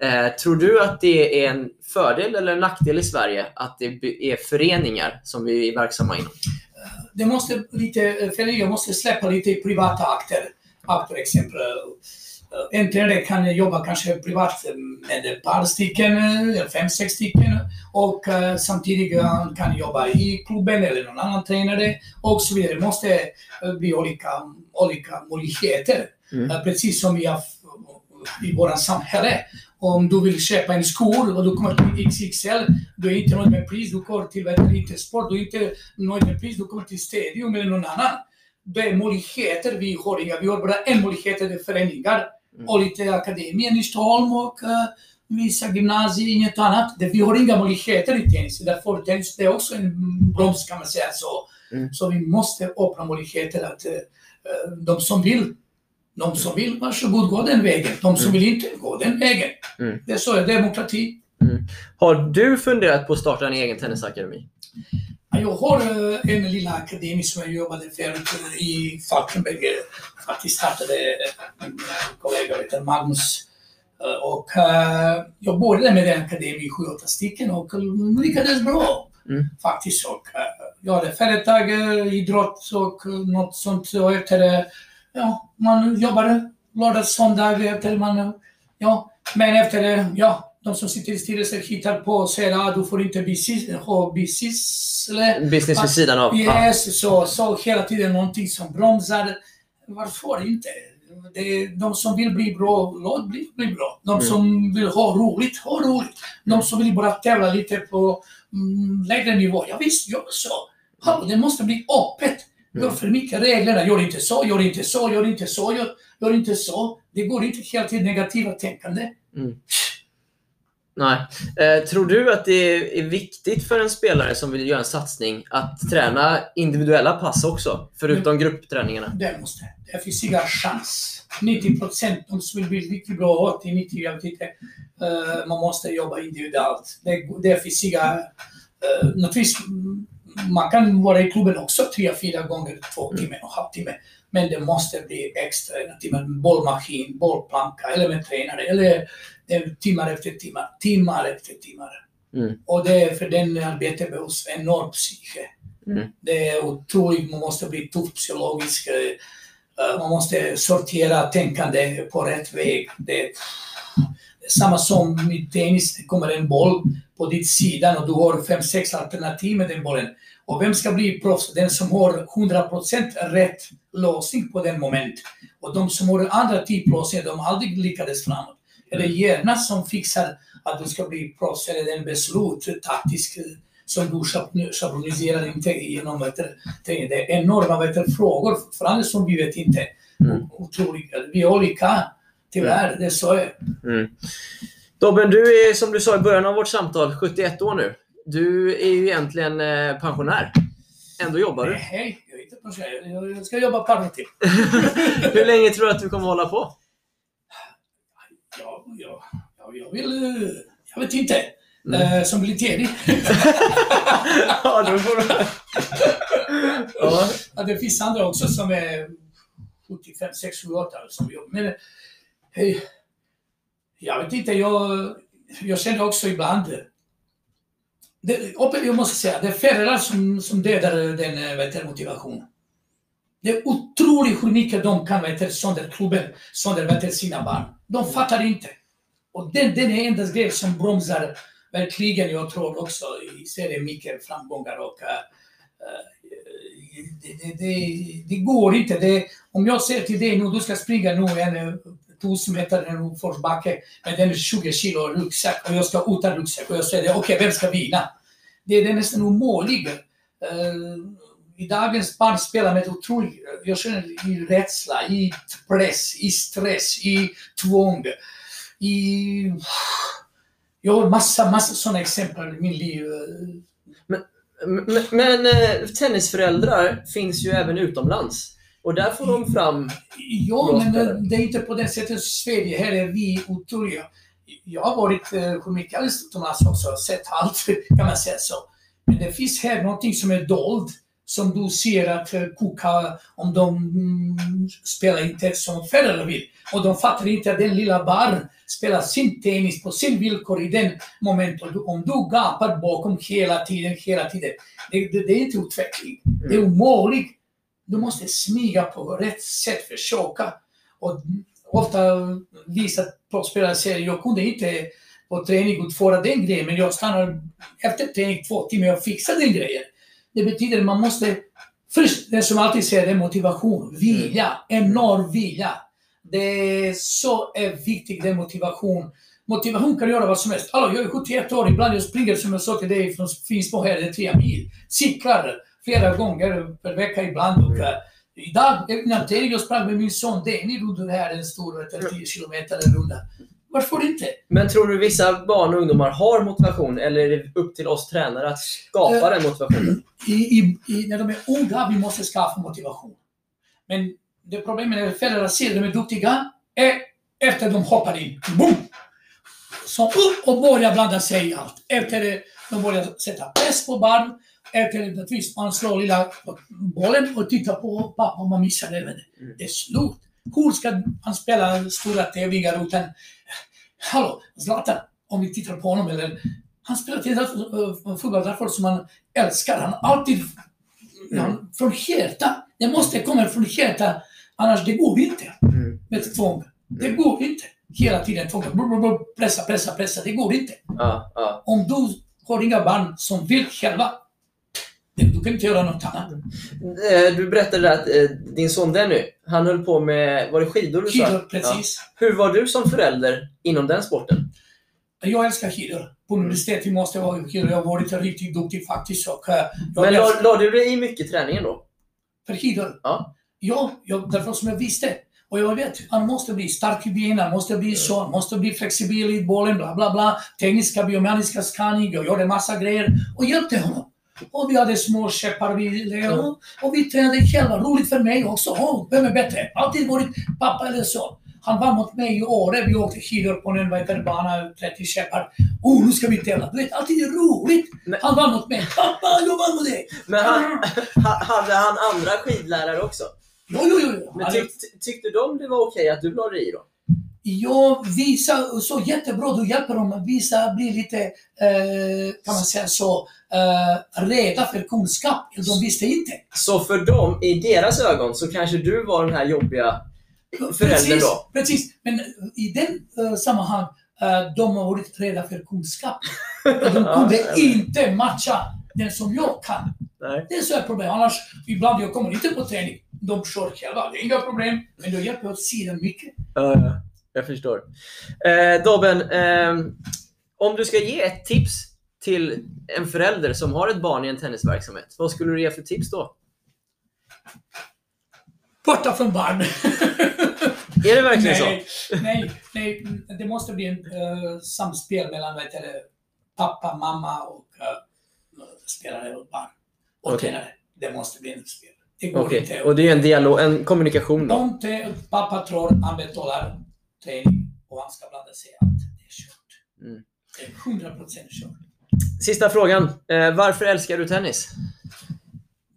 Eh, tror du att det är en fördel eller en nackdel i Sverige att det är föreningar som vi är verksamma inom? Det måste lite, föreningar måste släppa lite privata akter. Akter exempel. En tränare kan jobba kanske privat med ett par stycken, eller fem, sex stycken. Och samtidigt han kan jobba i klubben eller någon annan tränare och så vidare. Det måste bli olika, olika möjligheter. Mm. Precis som har i vårt samhälle. Om du vill köpa en skor och du kommer till XXL, du är inte nöjd med pris, du går till Intersport, du är inte nöjd med pris, du kommer till Stadium eller någon annan. Det är möjligheter, vi har inga, vi har bara en möjlighet, det är föreningar Mm. och lite akademier i Stockholm och uh, vissa gymnasier, inget annat. Det, vi har inga möjligheter i tennis, därför tennis det är också en broms kan man säga så. Mm. Så vi måste öppna möjligheter att uh, de som vill de som vill, varsågod, gå den vägen. De som vill inte, gå den vägen. Mm. Det är så, är demokrati. Har du funderat på att starta en egen tennisakademi? Ja, Jag har eh, en lilla akademi som jag jobbade förut i Falkenberg. Faktiskt startade eh, min kollega heter Magnus. Eh, Och eh, jag började med den akademin i sju, åtta stycken och lyckades bra. Mm. Faktiskt. Och, eh, jag hade företag, eh, idrott och eh, något sånt. Och efter, eh, ja, man jobbade lördag, söndag efter man, ja. Men efter, eh, ja, de som sitter i styrelsen hittar på och säger att du får inte bisis- ha bisyssle. Business vid sidan av? Ja. Yes, så, så hela tiden någonting som bromsar. Varför inte? Det de som vill bli bra, låt bli, bli bra. De Mm. som vill ha roligt, ha roligt. De som vill bara tävla lite på mm, lägre nivå, ja visst, gör så. Ja, det måste bli öppet. Gör Mm. för mycket reglerna, gör inte så, gör inte så, gör inte så, gör, gör inte så. Det går inte hela tiden negativa tänkande. Nej. Eh, tror du att det är viktigt för en spelare som vill göra en satsning att träna individuella pass också? Förutom gruppträningarna? Det måste. Det finns inga chans. 90 procent, de som vill bli riktigt bra, 80, 90, jag vet inte. Eh, man måste jobba individuellt. Det, det finns inga... Naturligtvis, mm, man kan vara i klubben också tre, fyra gånger, två timmar och halvtimme. Men det måste bli extra, en timme, bollmaskin, bollplanka, eller med tränare, eller eh, timmar efter timmar, timmar efter timmar. Mm. Och det är för den arbetet behövs enormt psyke. Mm. Det är otroligt, man måste bli tuff psykologisk. eh, Man måste sortera tänkande på rätt väg. Det är samma som i tennis, det kommer en boll på ditt sidan och du har fem, sex alternativ med den bollen. Och vem ska bli proffs? Den som har 100% rätt låsning på den moment. Och de som har andra typ låsningar, de har aldrig lyckades framåt. Är det hjärnan som fixar att du ska bli proffs eller den beslut, taktisk, som du schabl- schabloniserar inte genom vet det är enorma vet frågor fortfarande som vi vet inte. Mm. Otroliga. Vi är olika, tyvärr. Det är så. Mm. Dobben, du är som du sa i början av vårt samtal 71 år nu. Du är ju egentligen eh, pensionär. Ändå jobbar du. Hej, jag är inte pensionär. Jag- ska jobba ett par till. (laughs) Hur länge tror du att du kommer hålla på? Ja, ja, ja, jag vill... eh, Jag vet inte. Mm. Eh, som blir ledig. (laughs) ja, då får du... ja. Ja, det finns andra också som är 75, 6, 7, 8 som jobbar. Men eh, jag vet inte, jag, jag känner också ibland det, jag måste säga, det är föräldrar som, som dödar den eh, vet motivationen. Det är otroligt hur mycket de kan vet sönder klubben, sönder vet sina barn. De fattar inte. Och den, den är enda grejen som bromsar verkligen, jag tror också, i serien mycket framgångar och uh, det, det, det, det går inte. Det, om jag säger till dig nu, du ska springa nu en eh, tusen meter en uppförsbacke med den 20 kilo ryggsäck och jag ska utan ryggsäck och jag säger okej, vem ska vinna? Det, är nästan omöjligt. Uh, I dagens barn spelar med otrolig, jag känner i rädsla, i press, i stress, i tvång, i... Jag har massa, massa sådana exempel i min liv. Men, men men eh, tennisföräldrar finns ju även utomlands. Och där får de fram... Ja, men det, det är inte på det sättet Sverige. Här är vi otroliga. jag har varit eh, helst utomlands också sett allt, (laughs) kan man säga så. Men det finns här någonting som är dold, som du ser att eh, Kuka, om de mm, spelar inte som föräldrarna vill. Och de fattar inte att den lilla barn spelar sin tennis på sin villkor i den momentet. Om du gapar bakom hela tiden, hela tiden, det, det, det är inte utveckling. Det är omöjligt. Du måste smyga på rätt sätt, försöka. Och ofta vissa proffsspelare säger jag kunde inte på träning utföra den grejen, men jag stannar efter träning två timmar och fixar den grejen. Det betyder att man måste, först, det som alltid säger, det är motivation, vilja, enorm vilja. Det är så är viktigt, är motivation. Motivation kan göra vad som helst. Hallå, jag är 71 år, ibland jag springer som jag sa till dig från Finspång här, det är tre mil. Cyklar flera gånger per vecka ibland. Och, eh, idag, innan träning, jag sprang med min son Denny runt det här, en stor, vet du, 10 kilometer runda. Varför inte? Men tror du vissa barn och ungdomar har motivation eller är det upp till oss tränare att skapa den motivationen? i, i, i, när de är unga, vi måste skaffa motivation. Men det problemet är att föräldrar ser de är duktiga, är efter de hoppar in. Boom! Som upp och börjar blanda sig i allt. Efter de börjar sätta press på barn. Efter att visst, man slår lilla bollen och tittar på pappa om man missar det. Men Det är slut. Hur ska han spela stora tävlingar utan... Hallå, Zlatan, om vi tittar på honom, eller han spelar till uh, fotboll därför som han älskar. Han alltid han, från hjärta. Det måste komma från hjärta, annars det går inte med tvång. Det går inte. Hela tiden tvång. Pressa, pressa, pressa. Det går inte. Om du har inga barn som vill själva, du kan inte göra något annat. Eh, Du berättade att eh, din son Denny, han höll på med, var det skidor du sa? Skidor, precis. Ja. Hur var du som förälder inom den sporten? Jag älskar skidor. På universitetet måste jag vara skidor. Jag har varit riktigt duktig faktiskt. Och, eh, Men la, la du dig i mycket träningen då? för skidor. Ja. Ja, jag, därför som jag visste. Och jag vet, han måste bli stark i benen, måste bli så, han måste bli flexibel i bollen, bla bla bla. Tekniska, biomekaniska scanning, jag gjorde massa grejer och hjälpte honom. Och vi hade små käppar vi Leo, och vi tränade själva. Roligt för mig också. Oh, vem är bättre? Alltid varit pappa eller så. Han vann mot mig i Åre. Vi åkte skidor på en vad heter det, bana, 30 käppar. Oh, nu ska vi tävla. Du vet, alltid roligt. Men- Han vann mot mig. Pappa, jag vann mot dig. Men han, (laughs) ha, hade han andra skidlärare också? Jo, jo, jo. Men tyck, tyckte de det var okej att du la dig i då? Ja, vissa, så jättebra, du hjälper dem. Vissa blir lite, eh, kan man säga så, eh, rädda för kunskap. De visste inte. Så för dem, i deras ögon, så kanske du var den här jobbiga föräldern precis, då? Precis, men i den eh, sammanhang, eh, de har varit rädda för kunskap. (laughs) De kunde inte matcha den som jag kan. Nej. Det är så ett problem. Annars, ibland jag kommer inte på träning. De kör själva, det är inga problem. Men då hjälper åt sidan mycket. Ja, ja. jag förstår. Eh, Dobben, ehm, om du ska ge ett tips till en förälder som har ett barn i en tennisverksamhet, vad skulle du ge för tips då? Borta från barn. (laughs) Är det verkligen nej, nej, nej, det måste bli en uh, samspel mellan vet du, pappa, mamma och uh, spelare och barn. Och Okej. tränare. Det måste bli en spel. Det så? går Okej, inte. och det är en dialog, en kommunikation då? Te, pappa tror han betalar träning och han ska blanda sig i allt. Det är kört. Mm. Det är 100% kört. Sista frågan. Eh, varför älskar du tennis?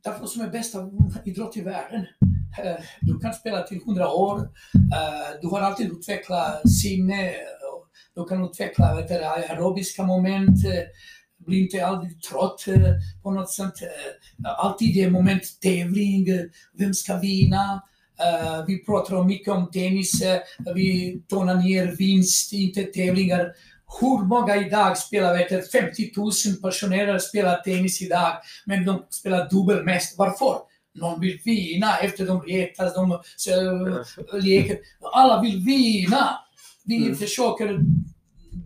Därför som är bästa idrott i världen. Eh, Du kan spela till 100 år. Eh, Du har alltid utvecklat sinne. Du kan utveckla vet du, aerobiska moment. eh, Bli inte aldrig trött eh, på något sätt. Eh, alltid det moment tävling. Eh, vem ska vinna? Vi pratar mycket om tennis. Vi tonar ner vinst, inte tävlingar. Hur många idag spelar, vet du, 50 000 pensionärer spelar tennis idag, men de spelar dubbel mest. Varför? Någon vill vinna efter de retas, de så, (laughs) leker. Alla vill vinna. Vi Mm. försöker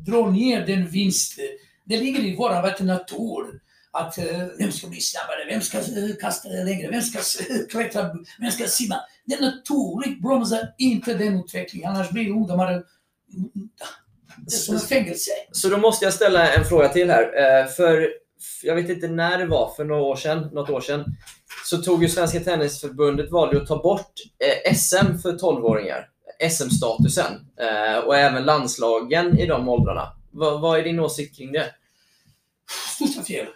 dra ner den vinsten. Det ligger i vår vet, natur. Att eh, vem ska bli snabbare, vem ska eh, kasta längre, vem ska eh, klättra, vem ska simma. Det är naturligt bromsar inte den utvecklingen, annars blir ungdomar det är som ett fängelse. Så då måste jag ställa en fråga till här. Eh, För, jag vet inte när det var, för några år sedan, något år sedan, så tog ju Svenska Tennisförbundet valde att ta bort eh, SM för 12-åringar. SM-statusen eh, och även landslagen i de åldrarna. Va, vad är din åsikt kring det? Största fel.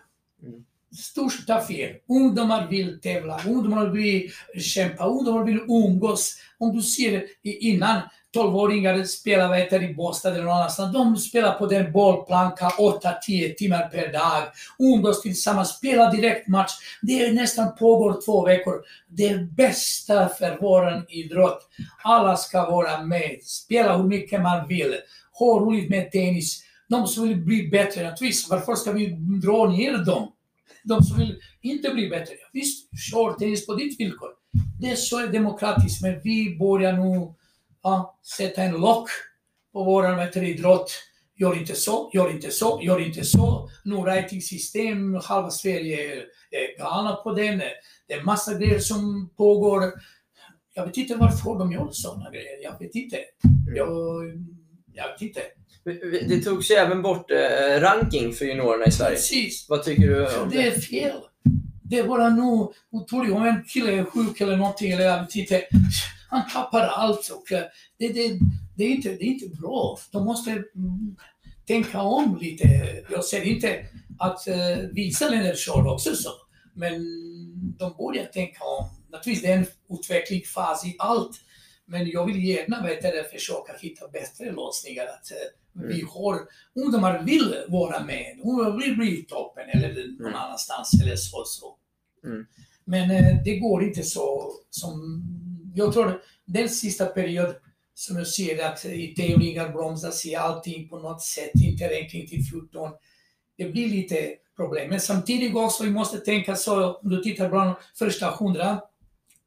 Mm. Största fel. Ungdomar vill tävla, ungdomar vill kämpa, ungdomar vill umgås. Om du ser innan 12-åringar spelar vad heter, i Båstad eller någon annanstans. De spelar på den bollplanka 8-10 timmar per dag. Umgås tillsammans, spelar direktmatch. Det är nästan pågår två veckor. Det är bästa för vår idrott. Alla ska vara med, spela hur mycket man vill. Ha roligt med tennis. De som vill bli bättre, naturligtvis, varför ska vi dra ner dem? De som vill inte bli bättre, visst, kör tennis på ditt villkor. Det är så demokratiskt, men vi börjar nu ja, sätta en lock på vår idrott. Gör inte så, gör inte så, gör inte så. Nu rating-system, halva Sverige är galna på den. Det är massa grejer som pågår. Jag vet inte varför de gör sådana grejer. Jag vet inte. Jag, jag vet inte. Det togs ju även bort eh, ranking för juniorerna i Sverige. Precis. Vad tycker du om Det är det? fel. Det är bara nu otroligt. Om en kille är sjuk eller någonting, eller jag vet inte. (laughs) Han tappar allt. Och eh, det, det, det, är inte, det är inte bra. De måste mm, tänka om lite. Jag säger inte att uh, vissa länder kör också så. Men de borde tänka om. Naturligtvis, det är en utvecklingsfas i allt. Men jag vill gärna vet försöka hitta bättre lösningar. Att, uh, vi har, ungdomar vill vara med, ungdomar vill bli i toppen eller någon Mm. annanstans eller så. så. Mm. Men eh, det går inte så som, jag tror den sista perioden som jag ser att i tävlingar bromsas i allting på något sätt, inte räkning till 14. Det blir lite problem. Men samtidigt också, vi måste tänka så, om du tittar på de första hundra,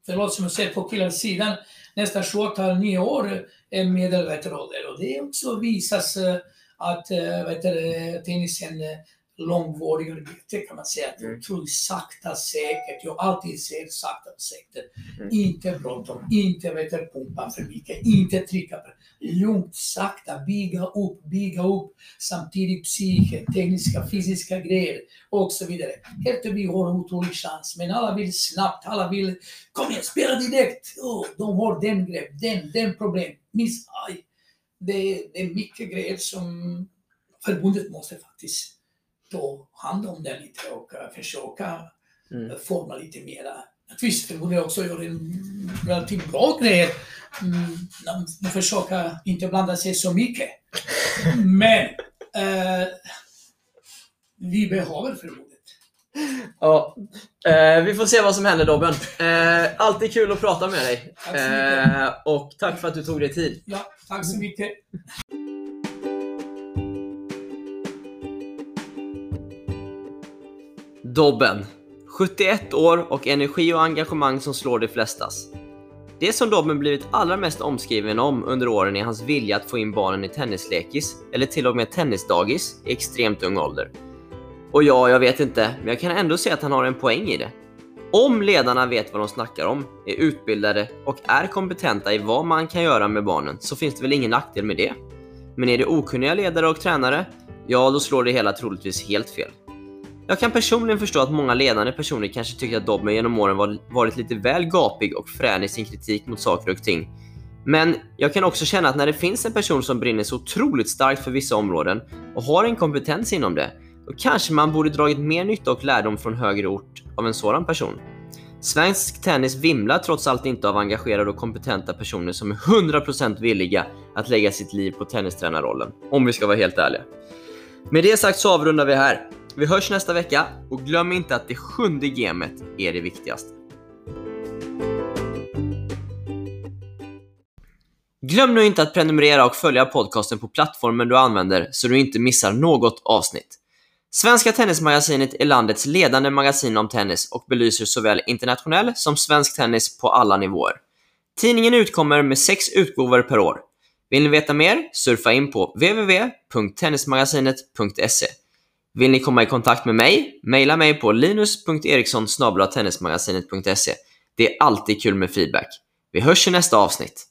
förlåt som jag ser på killarsidan, nästan 28-9 år är medelålder. Och det också visas eh, att eh, vet du, tennisen eh, eh, långvarig arbete kan man säga. Att Mm. otroligt sakta säkert. Jag alltid säger sakta och säkert. Mm. Inte bråttom, inte pumpa för mycket, inte trycka på. Lugnt, sakta, bygga upp, bygga upp. Samtidigt psyke, tekniska, fysiska grejer och så vidare. Helt vi har en otrolig chans, men alla vill snabbt, alla vill kom igen, spela direkt. Oh, de har den grepp, den, den problem. Miss, aj. Det, det är mycket grejer som förbundet måste faktiskt ta hand om det lite och eh, försöka Mm. eh, forma lite mera. Naturligtvis förbundet också gör en relativt bra grej. Mm, försöker inte blanda sig så mycket. (laughs) Men eh, vi behöver förbundet. Ja, eh, vi får se vad som händer Dobben. Eh, alltid kul att prata med dig. Tack så mycket. Eh, och tack för att du tog dig tid. Ja, tack så mycket. Dobben. 71 år och energi och engagemang som slår de flestas. Det som Dobben blivit allra mest omskriven om under åren är hans vilja att få in barnen i tennislekis, eller till och med tennisdagis, i extremt ung ålder. Och ja, jag vet inte, men jag kan ändå se att han har en poäng i det. Om ledarna vet vad de snackar om, är utbildade och är kompetenta i vad man kan göra med barnen så finns det väl ingen nackdel med det. Men är det okunniga ledare och tränare, ja då slår det hela troligtvis helt fel. Jag kan personligen förstå att många ledande personer kanske tycker att Dobben genom åren varit lite väl gapig och frän i sin kritik mot saker och ting. Men jag kan också känna att när det finns en person som brinner så otroligt starkt för vissa områden och har en kompetens inom det, då kanske man borde dragit mer nytta och lärdom från högre ort av en sådan person. Svensk tennis vimlar trots allt inte av engagerade och kompetenta personer som är 100% villiga att lägga sitt liv på tennistränarrollen, om vi ska vara helt ärliga. Med det sagt så avrundar vi här. Vi hörs nästa vecka och glöm inte att det sjunde gemet är det viktigaste. Glöm nu inte att prenumerera och följa podcasten på plattformen du använder så du inte missar något avsnitt. Svenska Tennismagasinet är landets ledande magasin om tennis och belyser såväl internationell som svensk tennis på alla nivåer. Tidningen utkommer med sex utgåvor per år. Vill ni veta mer? Surfa in på www.tennismagasinet.se. Vill ni komma i kontakt med mig? Maila mig på linus.eriksson Det är alltid kul med feedback. Vi hörs i nästa avsnitt.